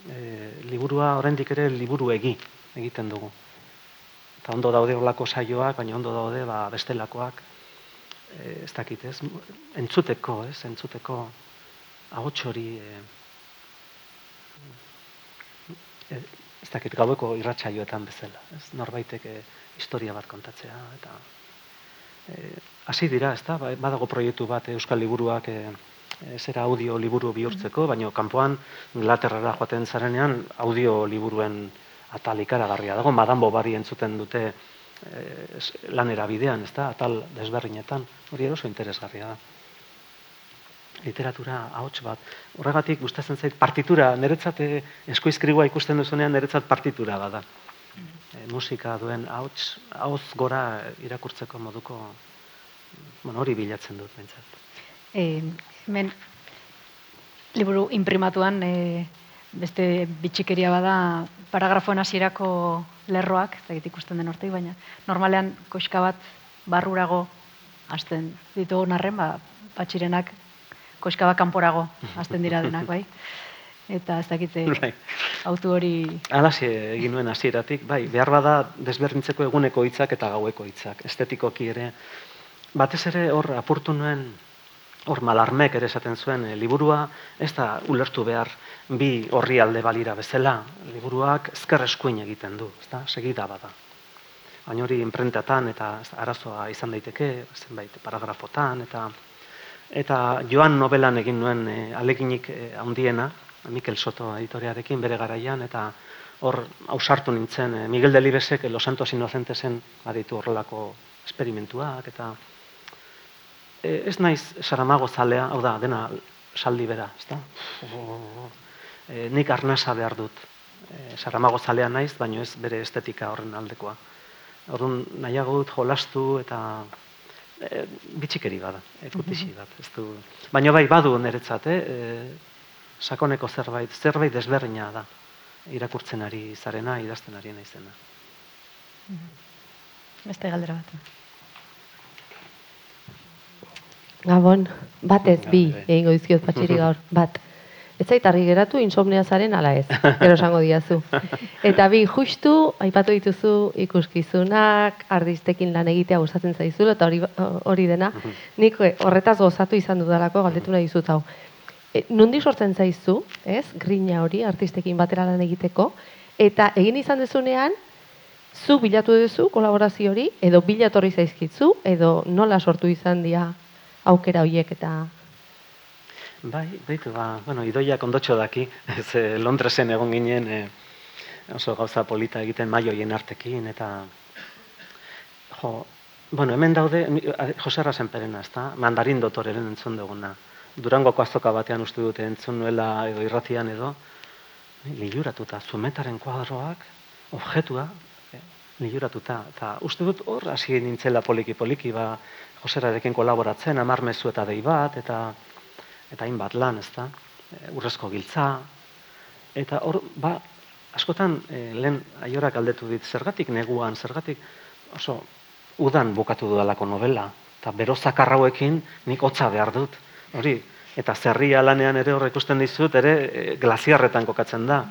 E, liburua oraindik ere liburu egi egiten dugu. Eta ondo daude horlako saioak, baina ondo daude ba, bestelakoak, e, ez dakit, ez? Entzuteko, ez? Entzuteko ahots hori e, e, ez dakit, gaueko irratsaioetan bezala, ez? Norbaitek e, historia bat kontatzea eta e, hasi dira, ez da? Badago proiektu bat Euskal Liburuak e, e, zera audio liburu bihurtzeko, baina kanpoan Inglaterrara joaten zarenean audio liburuen atal ikaragarria dago, Madame Bovary entzuten dute eh, lanera bidean, ez da, atal desberdinetan, hori oso interesgarria da. Literatura ahots bat. Horregatik gustatzen zait partitura, niretzat eh, eskuizkribua ikusten duzunean niretzat partitura bada. E, musika duen ahots, ahoz gora irakurtzeko moduko, bueno, hori bilatzen dut behintzat. E, hemen liburu imprimatuan e, beste bitxikeria bada paragrafoen hasierako lerroak, ez dakit ikusten den hortik, baina normalean koxka bat barrurago hasten ditugun arren, ba, patxirenak koxka bat kanporago hasten dira denak, bai? Eta ez dakite Bai. autu hori Alaxe egin nuen hasieratik, bai, behar bada desberdintzeko eguneko hitzak eta gaueko hitzak, estetikoki ere. Batez ere hor apurtu nuen, hor malarmek ere esaten zuen, e, liburua ez da ulertu behar bi horri alde balira bezala, liburuak ezker eskuin egiten du, ez da, segida bada. Baina hori imprentatan eta arazoa izan daiteke, zenbait paragrafotan, eta eta joan novelan egin nuen e, aleginik e, handiena, Mikel Soto editorearekin bere garaian, eta hor ausartu nintzen, e, Miguel Delibesek Los Santos Inocentesen baditu horrelako esperimentuak, eta ez naiz saramago zalea, hau da, dena saldi bera, ez da? E, nik arnasa behar dut. E, saramago zalea naiz, baino ez bere estetika horren aldekoa. Orduan nahiago dut jolastu eta e, bitxikeri bada, ekutixi bat. Ez du... Baina bai, badu niretzat, eh? E, sakoneko zerbait, zerbait desberdina da. Irakurtzen ari zarena, idazten ari naizena. beste galdera bat. Gabon, bat ez, bi, Bai. egingo dizkiot patxiri gaur, *laughs* bat. Ez zait argi geratu insomnia zaren ala ez, gero esango diazu. *laughs* Eta bi, justu, aipatu dituzu ikuskizunak, ardistekin lan egitea gustatzen zaizula, eta hori, hori dena, *laughs* nik eh, horretaz gozatu izan dudalako galdetu nahi dizut hau. E, nondik sortzen zaizu, ez, grina hori, artistekin batera lan egiteko, eta egin izan dezunean, zu bilatu duzu kolaborazio hori, edo bilatorri zaizkitzu, edo nola sortu izan dira aukera horiek eta Bai, baitu, ba, bueno, idoiak ondotxo daki, *laughs* ez eh, Londresen egon ginen eh, oso gauza polita egiten maioien artekin, eta jo, bueno, hemen daude, Jose Arrasenperena, ez da, mandarin dotoreren entzun duguna. Durangoko azoka batean uste dute entzun nuela edo irratian edo, liluratuta, zumetaren kuadroak, objetua, eh, liluratuta. Eta uste dut hor hasi nintzela poliki-poliki, ba, Joserarekin kolaboratzen, amar mezu eta dei bat, eta eta hainbat lan, ez da, urrezko giltza, eta hor, ba, askotan, e, lehen aiorak aldetu dit, zergatik neguan, zergatik, oso, udan bukatu dudalako novela, eta bero zakarrauekin nik hotza behar dut, hori, eta zerria lanean ere hor ikusten dizut, ere e, glaziarretan kokatzen da,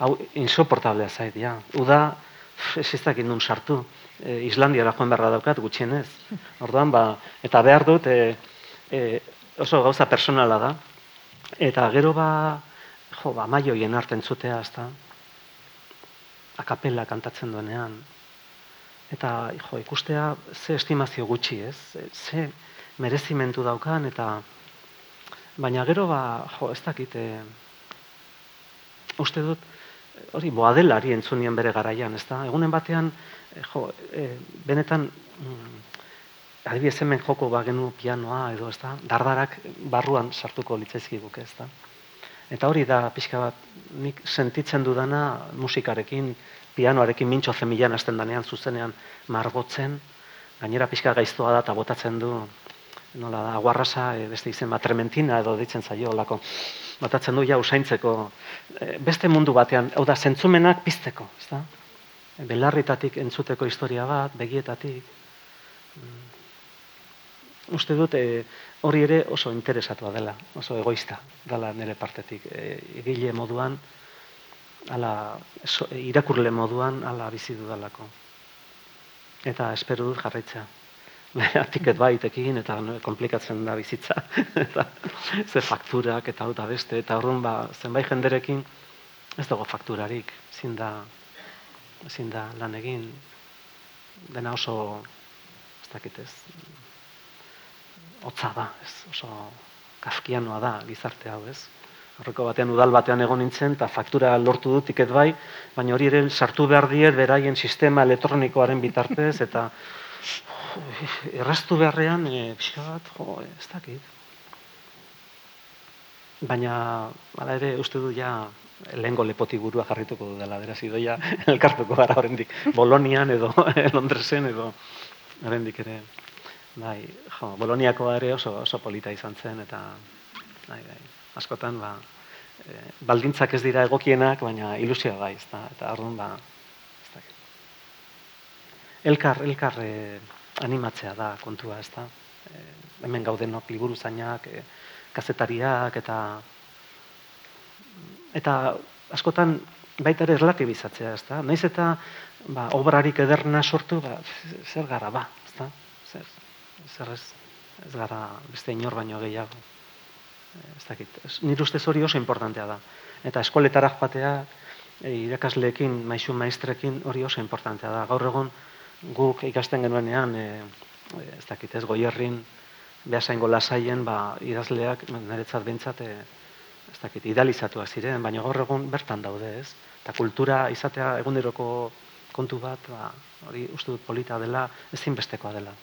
hau insoportablea zait, ja, uda, ez nun sartu, e, Islandiara joan beharra daukat gutxienez, orduan, ba, eta behar dut, e, e, oso gauza personala da, eta gero ba, jo, ba, maioien arten zutea, ezta, akapela kantatzen duenean, eta jo, ikustea ze estimazio gutxi, ez? Ze merezimentu daukan, eta baina gero ba, jo, ez dakit, e, uste dut, hori boadelari entzunien bere garaian, ez da? Egunen batean, e, jo, e, benetan, mm, adibidez hemen joko bagenu pianoa edo, ez da? Dardarak barruan sartuko litzaizkiguke, ez da? Eta hori da pixka bat nik sentitzen dudana musikarekin, pianoarekin mintxo zemilan hasten danean zuzenean margotzen, gainera pixka gaiztoa da eta botatzen du nola da, aguarrasa, e, beste izen bat, trementina edo ditzen zaio olako. Botatzen du ja usaintzeko e, beste mundu batean, hau da, zentzumenak pizteko, ez da? Belarritatik entzuteko historia bat, begietatik. Mm. Uste dut, e, hori ere oso interesatua dela, oso egoista dela nire partetik. E, egile moduan, ala, so, irakurle moduan, ala bizi dudalako. Eta espero dut jarraitzea. Tiket baitekin eta komplikatzen da bizitza. *laughs* eta ze fakturak eta hau beste. Eta orduan ba, zenbait jenderekin ez dago fakturarik. Ezin da, ezin da lan egin. Dena oso, ez dakit ez, hotza da, ez, oso kafkianoa da gizarte hau, ez. Horreko batean udal batean egon nintzen, eta faktura lortu dut tiket bai, baina hori ere sartu behar diet beraien sistema elektronikoaren bitartez, eta *laughs* erraztu beharrean, e, pixka bat, jo, ez dakit. Baina, hala ere, uste du ja, lehengo lepotik burua jarrituko du dela, beraz, idoia *laughs* elkartuko gara horrendik, Bolonian edo *laughs* Londresen edo horrendik ere. Bai, jo, Boloniakoa ere oso, oso polita izan zen, eta bai, bai, askotan, ba, e, baldintzak ez dira egokienak, baina ilusioa bai, ez da, eta orduan, ba, ez dakit. Elkar, elkar e, animatzea da kontua, ez da. E, hemen gaudenok liburu zainak, e, kazetariak, eta eta askotan baita ere relatibizatzea, ez da. Naiz eta ba, obrarik ederna sortu, ba, zer gara, ba, ez da. Zer, zer ez, ez gara beste inor baino gehiago. E, Ez dakit, nire ustez hori oso importantea da. Eta eskoletara joatea, irakasleekin, maisu maistrekin hori oso importantea da. Gaur egon guk ikasten genuenean, e, ez dakit, ez goierrin, behasaingo lasaien, ba, idazleak, niretzat bintzat, e, ez dakit, idealizatuak ziren, baina gaur egun bertan daude, ez? Eta kultura izatea eguneroko kontu bat, ba, hori uste dut polita dela, ezinbestekoa dela.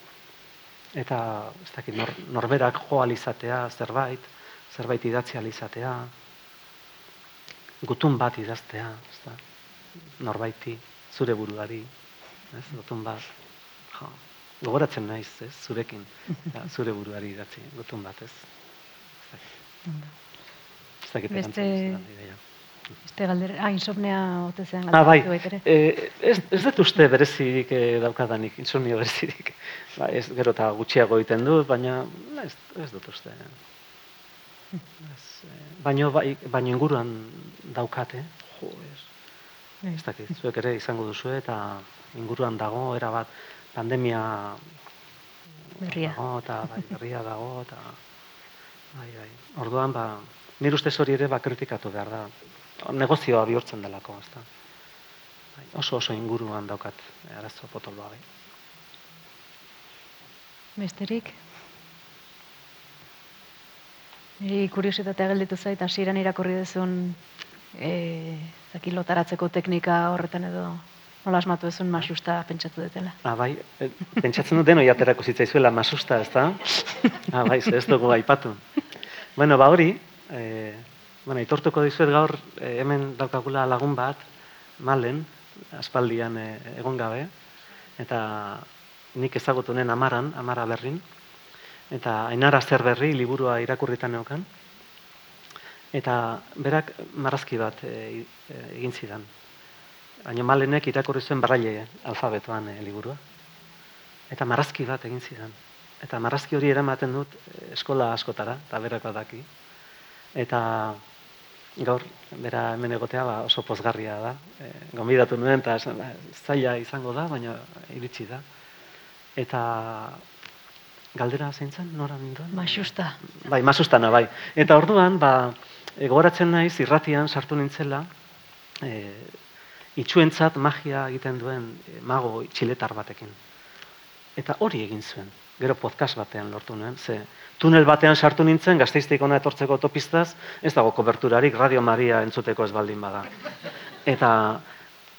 Eta, ez dakit, nor, norberak jo izatea zerbait, zerbait idatzi izatea, gutun bat idaztea, ez da, norbaiti, zure buruari, ez, gutun bat, jo, gogoratzen naiz, ez, zurekin, ja, *laughs* zure buruari idatzi, gutun bat, ez. Ez dakit. Ez dakit Beste- galdera, ah, insomnia ote zean Ah, bai, baitere. e, ez, ez dut uste berezirik e, daukadanik, insomnio berezirik. *laughs* Ba, ez, gero eta gutxiago egiten dut, baina ez, ez dut uste. Ez, e, baino, bai, baino inguruan daukate, jo, ez, Bai. ez dakit, zuek ere izango duzu eta inguruan dago, erabat, pandemia Berria. dago, eta bai, berria dago, eta bai, bai. Orduan, ba, nire ustez hori ere ba, kritikatu behar da. Negozioa bihurtzen delako, ez da. Bai, oso oso inguruan daukat eh, arazo potoloa bai. Besterik? Niri kuriositatea gelditu zait, hasieran irakurri duzun e, zaki lotaratzeko teknika horretan edo nola asmatu duzun masusta pentsatu dutela. Ah, bai, eh, pentsatzen dut denoi aterako zitzaizuela masusta, ez da? Ah, bai, ez dugu aipatu. Bueno, ba hori, eh, bueno, itortuko dizuet gaur eh, hemen daukagula lagun bat, malen, aspaldian eh, egon gabe, eta nik ezagutu nuen amaran, amara berrin, eta ainara zer berri liburua irakurritan neukan, eta berak marrazki bat i- eh, egin zidan. Baina malenek irakurri zuen barraile alfabetoan eh, liburua. Eta marrazki bat egin zidan. Eta marrazki hori eramaten dut eh, eskola askotara, eta berako daki. Eta gaur, bera hemen egotea ba, oso pozgarria da. E, gonbidatu nuen, eta ba, zaila izango da, baina iritsi da. Eta galdera zein zen, nora ninduen? Masusta. Bai, masustana, bai. Eta orduan, ba, e, gogoratzen naiz, irratian sartu nintzela, e, itxuentzat magia egiten duen e, mago txiletar batekin. Eta hori egin zuen. Gero podcast batean lortu nuen, ze tunel batean sartu nintzen, gazteizteik ona etortzeko autopistaz, ez dago koberturarik, Radio Maria entzuteko ez baldin bada. Eta,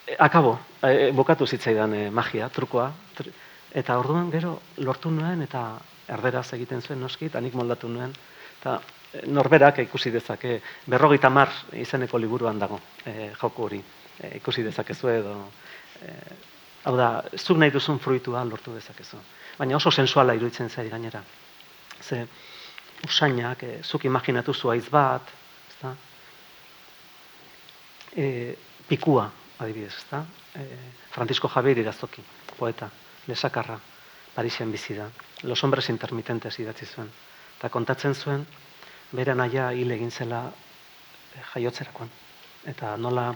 e, akabo, e, bukatu zitzaidan e, magia, trukoa, tr eta orduan gero lortu nuen, eta erderaz egiten zuen noski, eta nik moldatu nuen, eta norberak ikusi dezake, berrogeita mar izeneko liburuan dago, e, joku hori, e, ikusi dezakezu edo, e, hau da, zuk nahi duzun fruitua lortu dezakezu. Baina oso sensuala iruditzen zait gainera. Ze, usainak, e, zuk imaginatu zuaiz bat, ezta? E, pikua, adibidez, ezta? E, Francisco Javier Irazoki, poeta, lesakarra, Parisen bizi da. Los hombres intermitentes idatzi zuen. Eta kontatzen zuen, bere naia hil egin zela jaiotzerakoan. Eta nola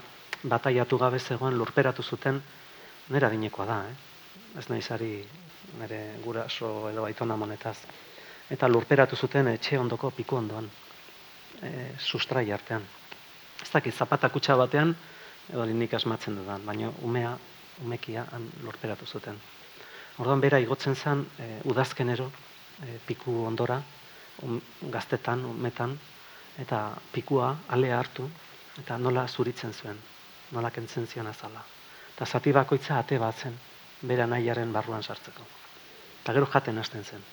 bataiatu gabe zegoen lurperatu zuten, nera dinekoa da, eh? Ez naiz ari nire guraso edo aitona monetaz. Eta lurperatu zuten etxe ondoko piku ondoan, e, sustrai artean. Ez dakit, zapata kutsa batean, edo nik asmatzen dudan, baina umea, umekia han lurperatu zuten. Orduan bera igotzen zen e, udazkenero e, piku ondora, um, gaztetan, umetan, eta pikua alea hartu, eta nola zuritzen zuen, nola kentzen zion azala. Eta zati bakoitza ate bat zen, bera nahiaren barruan sartzeko. Eta gero jaten hasten zen.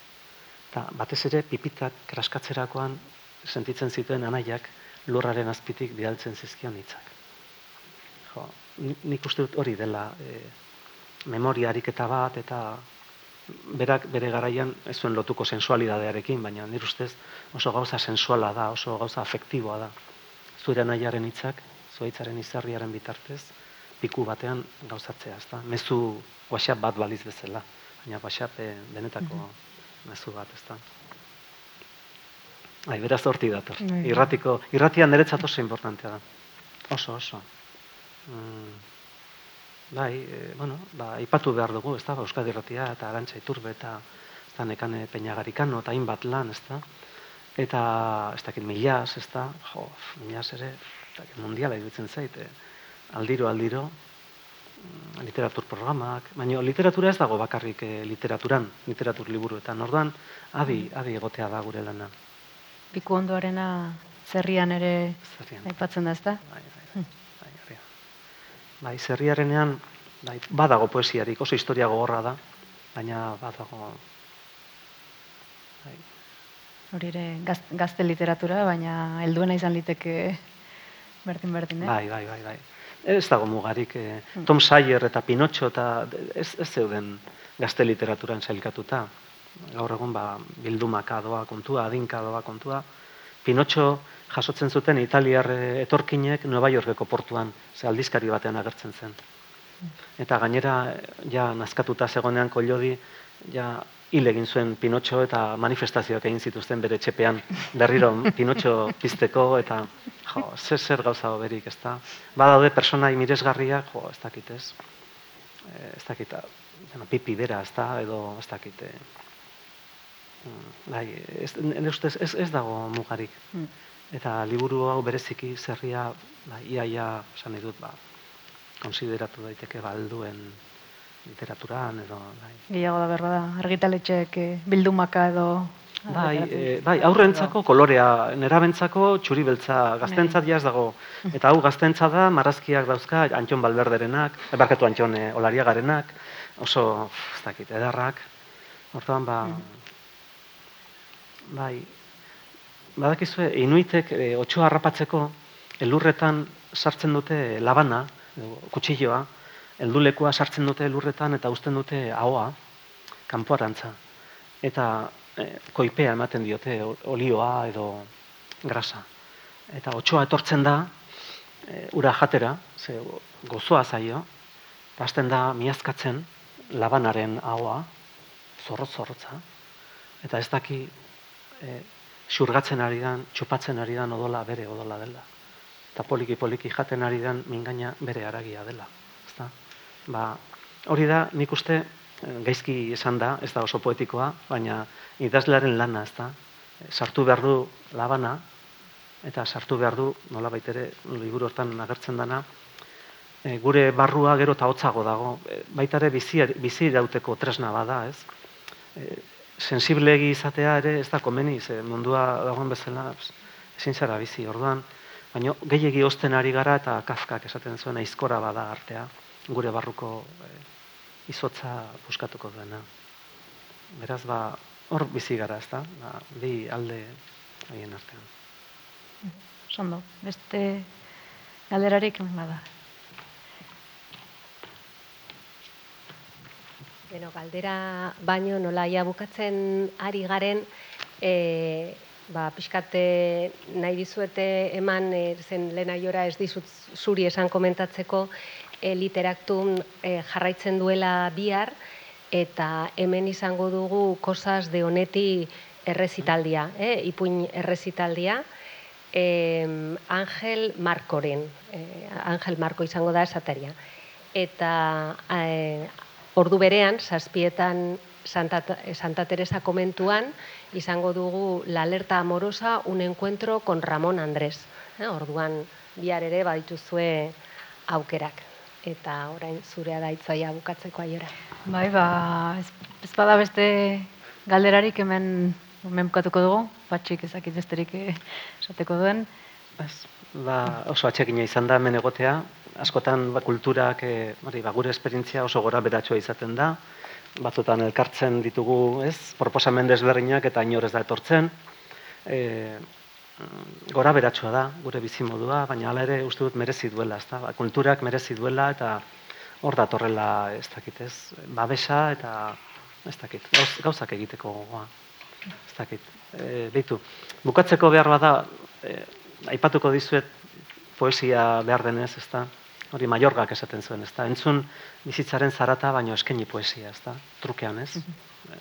Eta batez ere pipitak kraskatzerakoan sentitzen zituen anaiak lurraren azpitik bidaltzen zizkion hitzak. Jo, ni- nik uste dut hori dela e, memoria ariketa bat eta berak bere garaian ez zuen lotuko sensualidadearekin, baina nire ustez oso gauza sensuala da, oso gauza afektiboa da. Zure nahiaren hitzak, zuaitzaren izarriaren bitartez, piku batean gauzatzea, ezta? Mezu WhatsApp bat baliz bezala, baina WhatsApp eh, benetako mezu bat, ezta? Ai, beraz horti dator. Bai. Irratiko, irratia niretzat oso importantea da. Oso, oso. Mm, bai, e, bueno, ba, ipatu behar dugu, ez da, ba, Euskadi Irratia eta Arantxa Iturbe eta ez da, nekane Peñagarikano eta hainbat lan, ez da, eta ez dakit milaz, ez da, jo, milaz ere, mundiala iruditzen zait, eh, aldiro, aldiro, mm, literatur programak, baina literatura ez dago bakarrik eh, literaturan, literatur liburuetan, orduan, adi, adi egotea da gure lana. Piku ondoarena zerrian ere Zerrian. aipatzen da, ezta? Bai, bai, bai, bai, herria. Bai, zerriarenean, bai, badago poesiarik, oso historia gogorra da, baina badago, bai, Hori ere gaz, gazte literatura, baina helduena izan liteke berdin berdin, eh? bai, bai, bai, bai. Ez dago mugarik, eh, Tom Sawyer eta Pinotxo eta ez, ez zeuden gazte literaturan sailkatuta. Gaur egun ba, bildumaka doa kontua, adinka doa kontua. Pinotxo jasotzen zuten italiar eh, etorkinek Nueva Yorkeko portuan, ze aldizkari batean agertzen zen. Eta gainera, ja, nazkatuta zegonean kollodi, ja, hil egin zuen Pinotxo eta manifestazioak egin zituzten bere txepean berriro Pinotxo pizteko eta jo, zer zer gauza hoberik, ezta? Badaude personai miresgarriak, jo, ez dakit, ez? Eh, ez dakit, bueno, pipi bera, ezta, edo ez dakit, eh, mm, bai, ez, ustez ez, ez dago mugarik. Mm. Eta liburu hau bereziki zerria, ba, iaia, esan nahi dut, ba, konsideratu daiteke balduen literaturan edo bai. Gehiago da berba da, argitaletxeek eh, bildumaka edo... Bai, e, bai, aurrentzako kolorea, nerabentzako txuri beltza, gaztentzat jaz dago. Eta hau gaztentza da, marrazkiak dauzka, Antxon Balberderenak, e, barkatu Antxon e, Olariagarenak, oso, ez dakit, edarrak. Hortan, ba, bai, badakizue, inuitek e, otxoa harrapatzeko, elurretan sartzen dute labana, kutsilloa, heldulekua sartzen dute elurretan eta uzten dute ahoa, kanpoarantza. Eta e, koipea ematen diote, olioa edo grasa. Eta otxoa etortzen da, e, ura jatera, ze gozoa zaio, hasten da miazkatzen labanaren ahoa, zorrotz zorrotza, eta ez daki e, xurgatzen ari dan, txupatzen ari dan odola bere odola dela. Eta poliki poliki jaten ari dan mingaina bere aragia dela. Ba, hori da, nik uste, eh, gaizki esan da, ez da oso poetikoa, baina idazlearen lana, ez da? Sartu behar du labana, eta sartu behar du, nola ere, liburu hortan agertzen dana, e, gure barrua gero eta hotzago dago. E, baita ere bizi, bizi irauteko tresna bada, ez? E, sensiblegi izatea ere ez da komeni, ze mundua dagoen bezala ezin zara bizi, orduan, baina gehiegi osten ari gara eta kafkak esaten zuen aizkora bada artea, gure barruko e, izotza buskatuko duena. Beraz, ba, hor bizi gara, ez da? Ba, bi alde haien artean. Sondo, beste galderarik bada. Beno, galdera baino nola ia bukatzen ari garen, e, ba, pixkate nahi dizuete eman, e, zen lehen aiora ez dizut zuri esan komentatzeko, e, literaktun e, jarraitzen duela bihar, eta hemen izango dugu kosas de honeti errezitaldia, eh? ipuin errezitaldia, eh, Angel Markoren, eh, Angel Marko izango da esateria. Eta eh, ordu berean, zazpietan Santa, Santa Teresa komentuan, izango dugu la alerta amorosa, un encuentro con Ramón Andrés. Eh, orduan, bihar ere badituzue aukerak. Eta orain zurea da itzaia bukatzeko aiora. Bai, ba, ez, ez bada beste galderarik hemen hemen bukatuko dugu, patxik ezakit besterik eh, esateko duen. Ez, ba, oso atxekina izan da hemen egotea, askotan ba, kulturak, e, hori, ba, gure esperientzia oso gora beratxoa izaten da, batzutan elkartzen ditugu, ez, proposamen desberdinak eta inor ez da etortzen, e, gora beratxoa da, gure bizimodua, baina hala ere uste dut merezi duela, ezta? Ba, kulturak merezi duela eta hor datorrela, ez dakit, ez, babesa eta ez dakit, gauz, gauzak egiteko gogoa. Ez dakit. E, beitu, bukatzeko behar bada, e, aipatuko dizuet poesia behar denez, ezta? Hori Maiorgak esaten zuen, ezta? Entzun bizitzaren zarata baino eskaini poesia, ezta? Trukean, ez? E,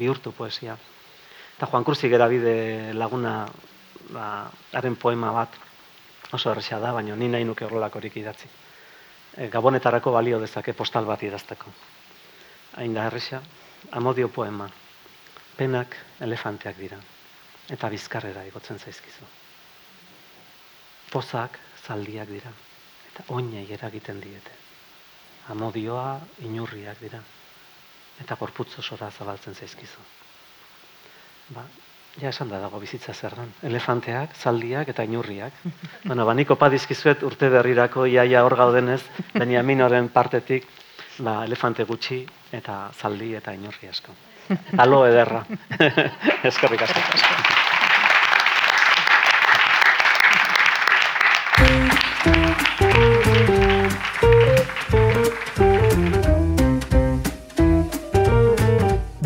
bihurtu poesia. Eta Juan Cruzik erabide laguna ba, haren poema bat oso erresa da, baina ni nahi nuke horrelakorik idatzi. E, gabonetarako balio dezake postal bat idazteko. Hain da erresa, amodio poema. Penak elefanteak dira. Eta bizkarrera igotzen zaizkizu. Pozak zaldiak dira. Eta oinei eragiten diete. Amodioa inurriak dira. Eta gorputz osora zabaltzen zaizkizu. Ba, ja esan da dago bizitza zer den. Elefanteak, zaldiak eta inurriak. *laughs* bueno, ba, nik opa dizkizuet urte berrirako iaia hor gaudenez, Benjaminoren partetik, ba, elefante gutxi eta zaldi eta inurri asko. Eta lo ederra. *laughs* Eskerrik asko. *laughs*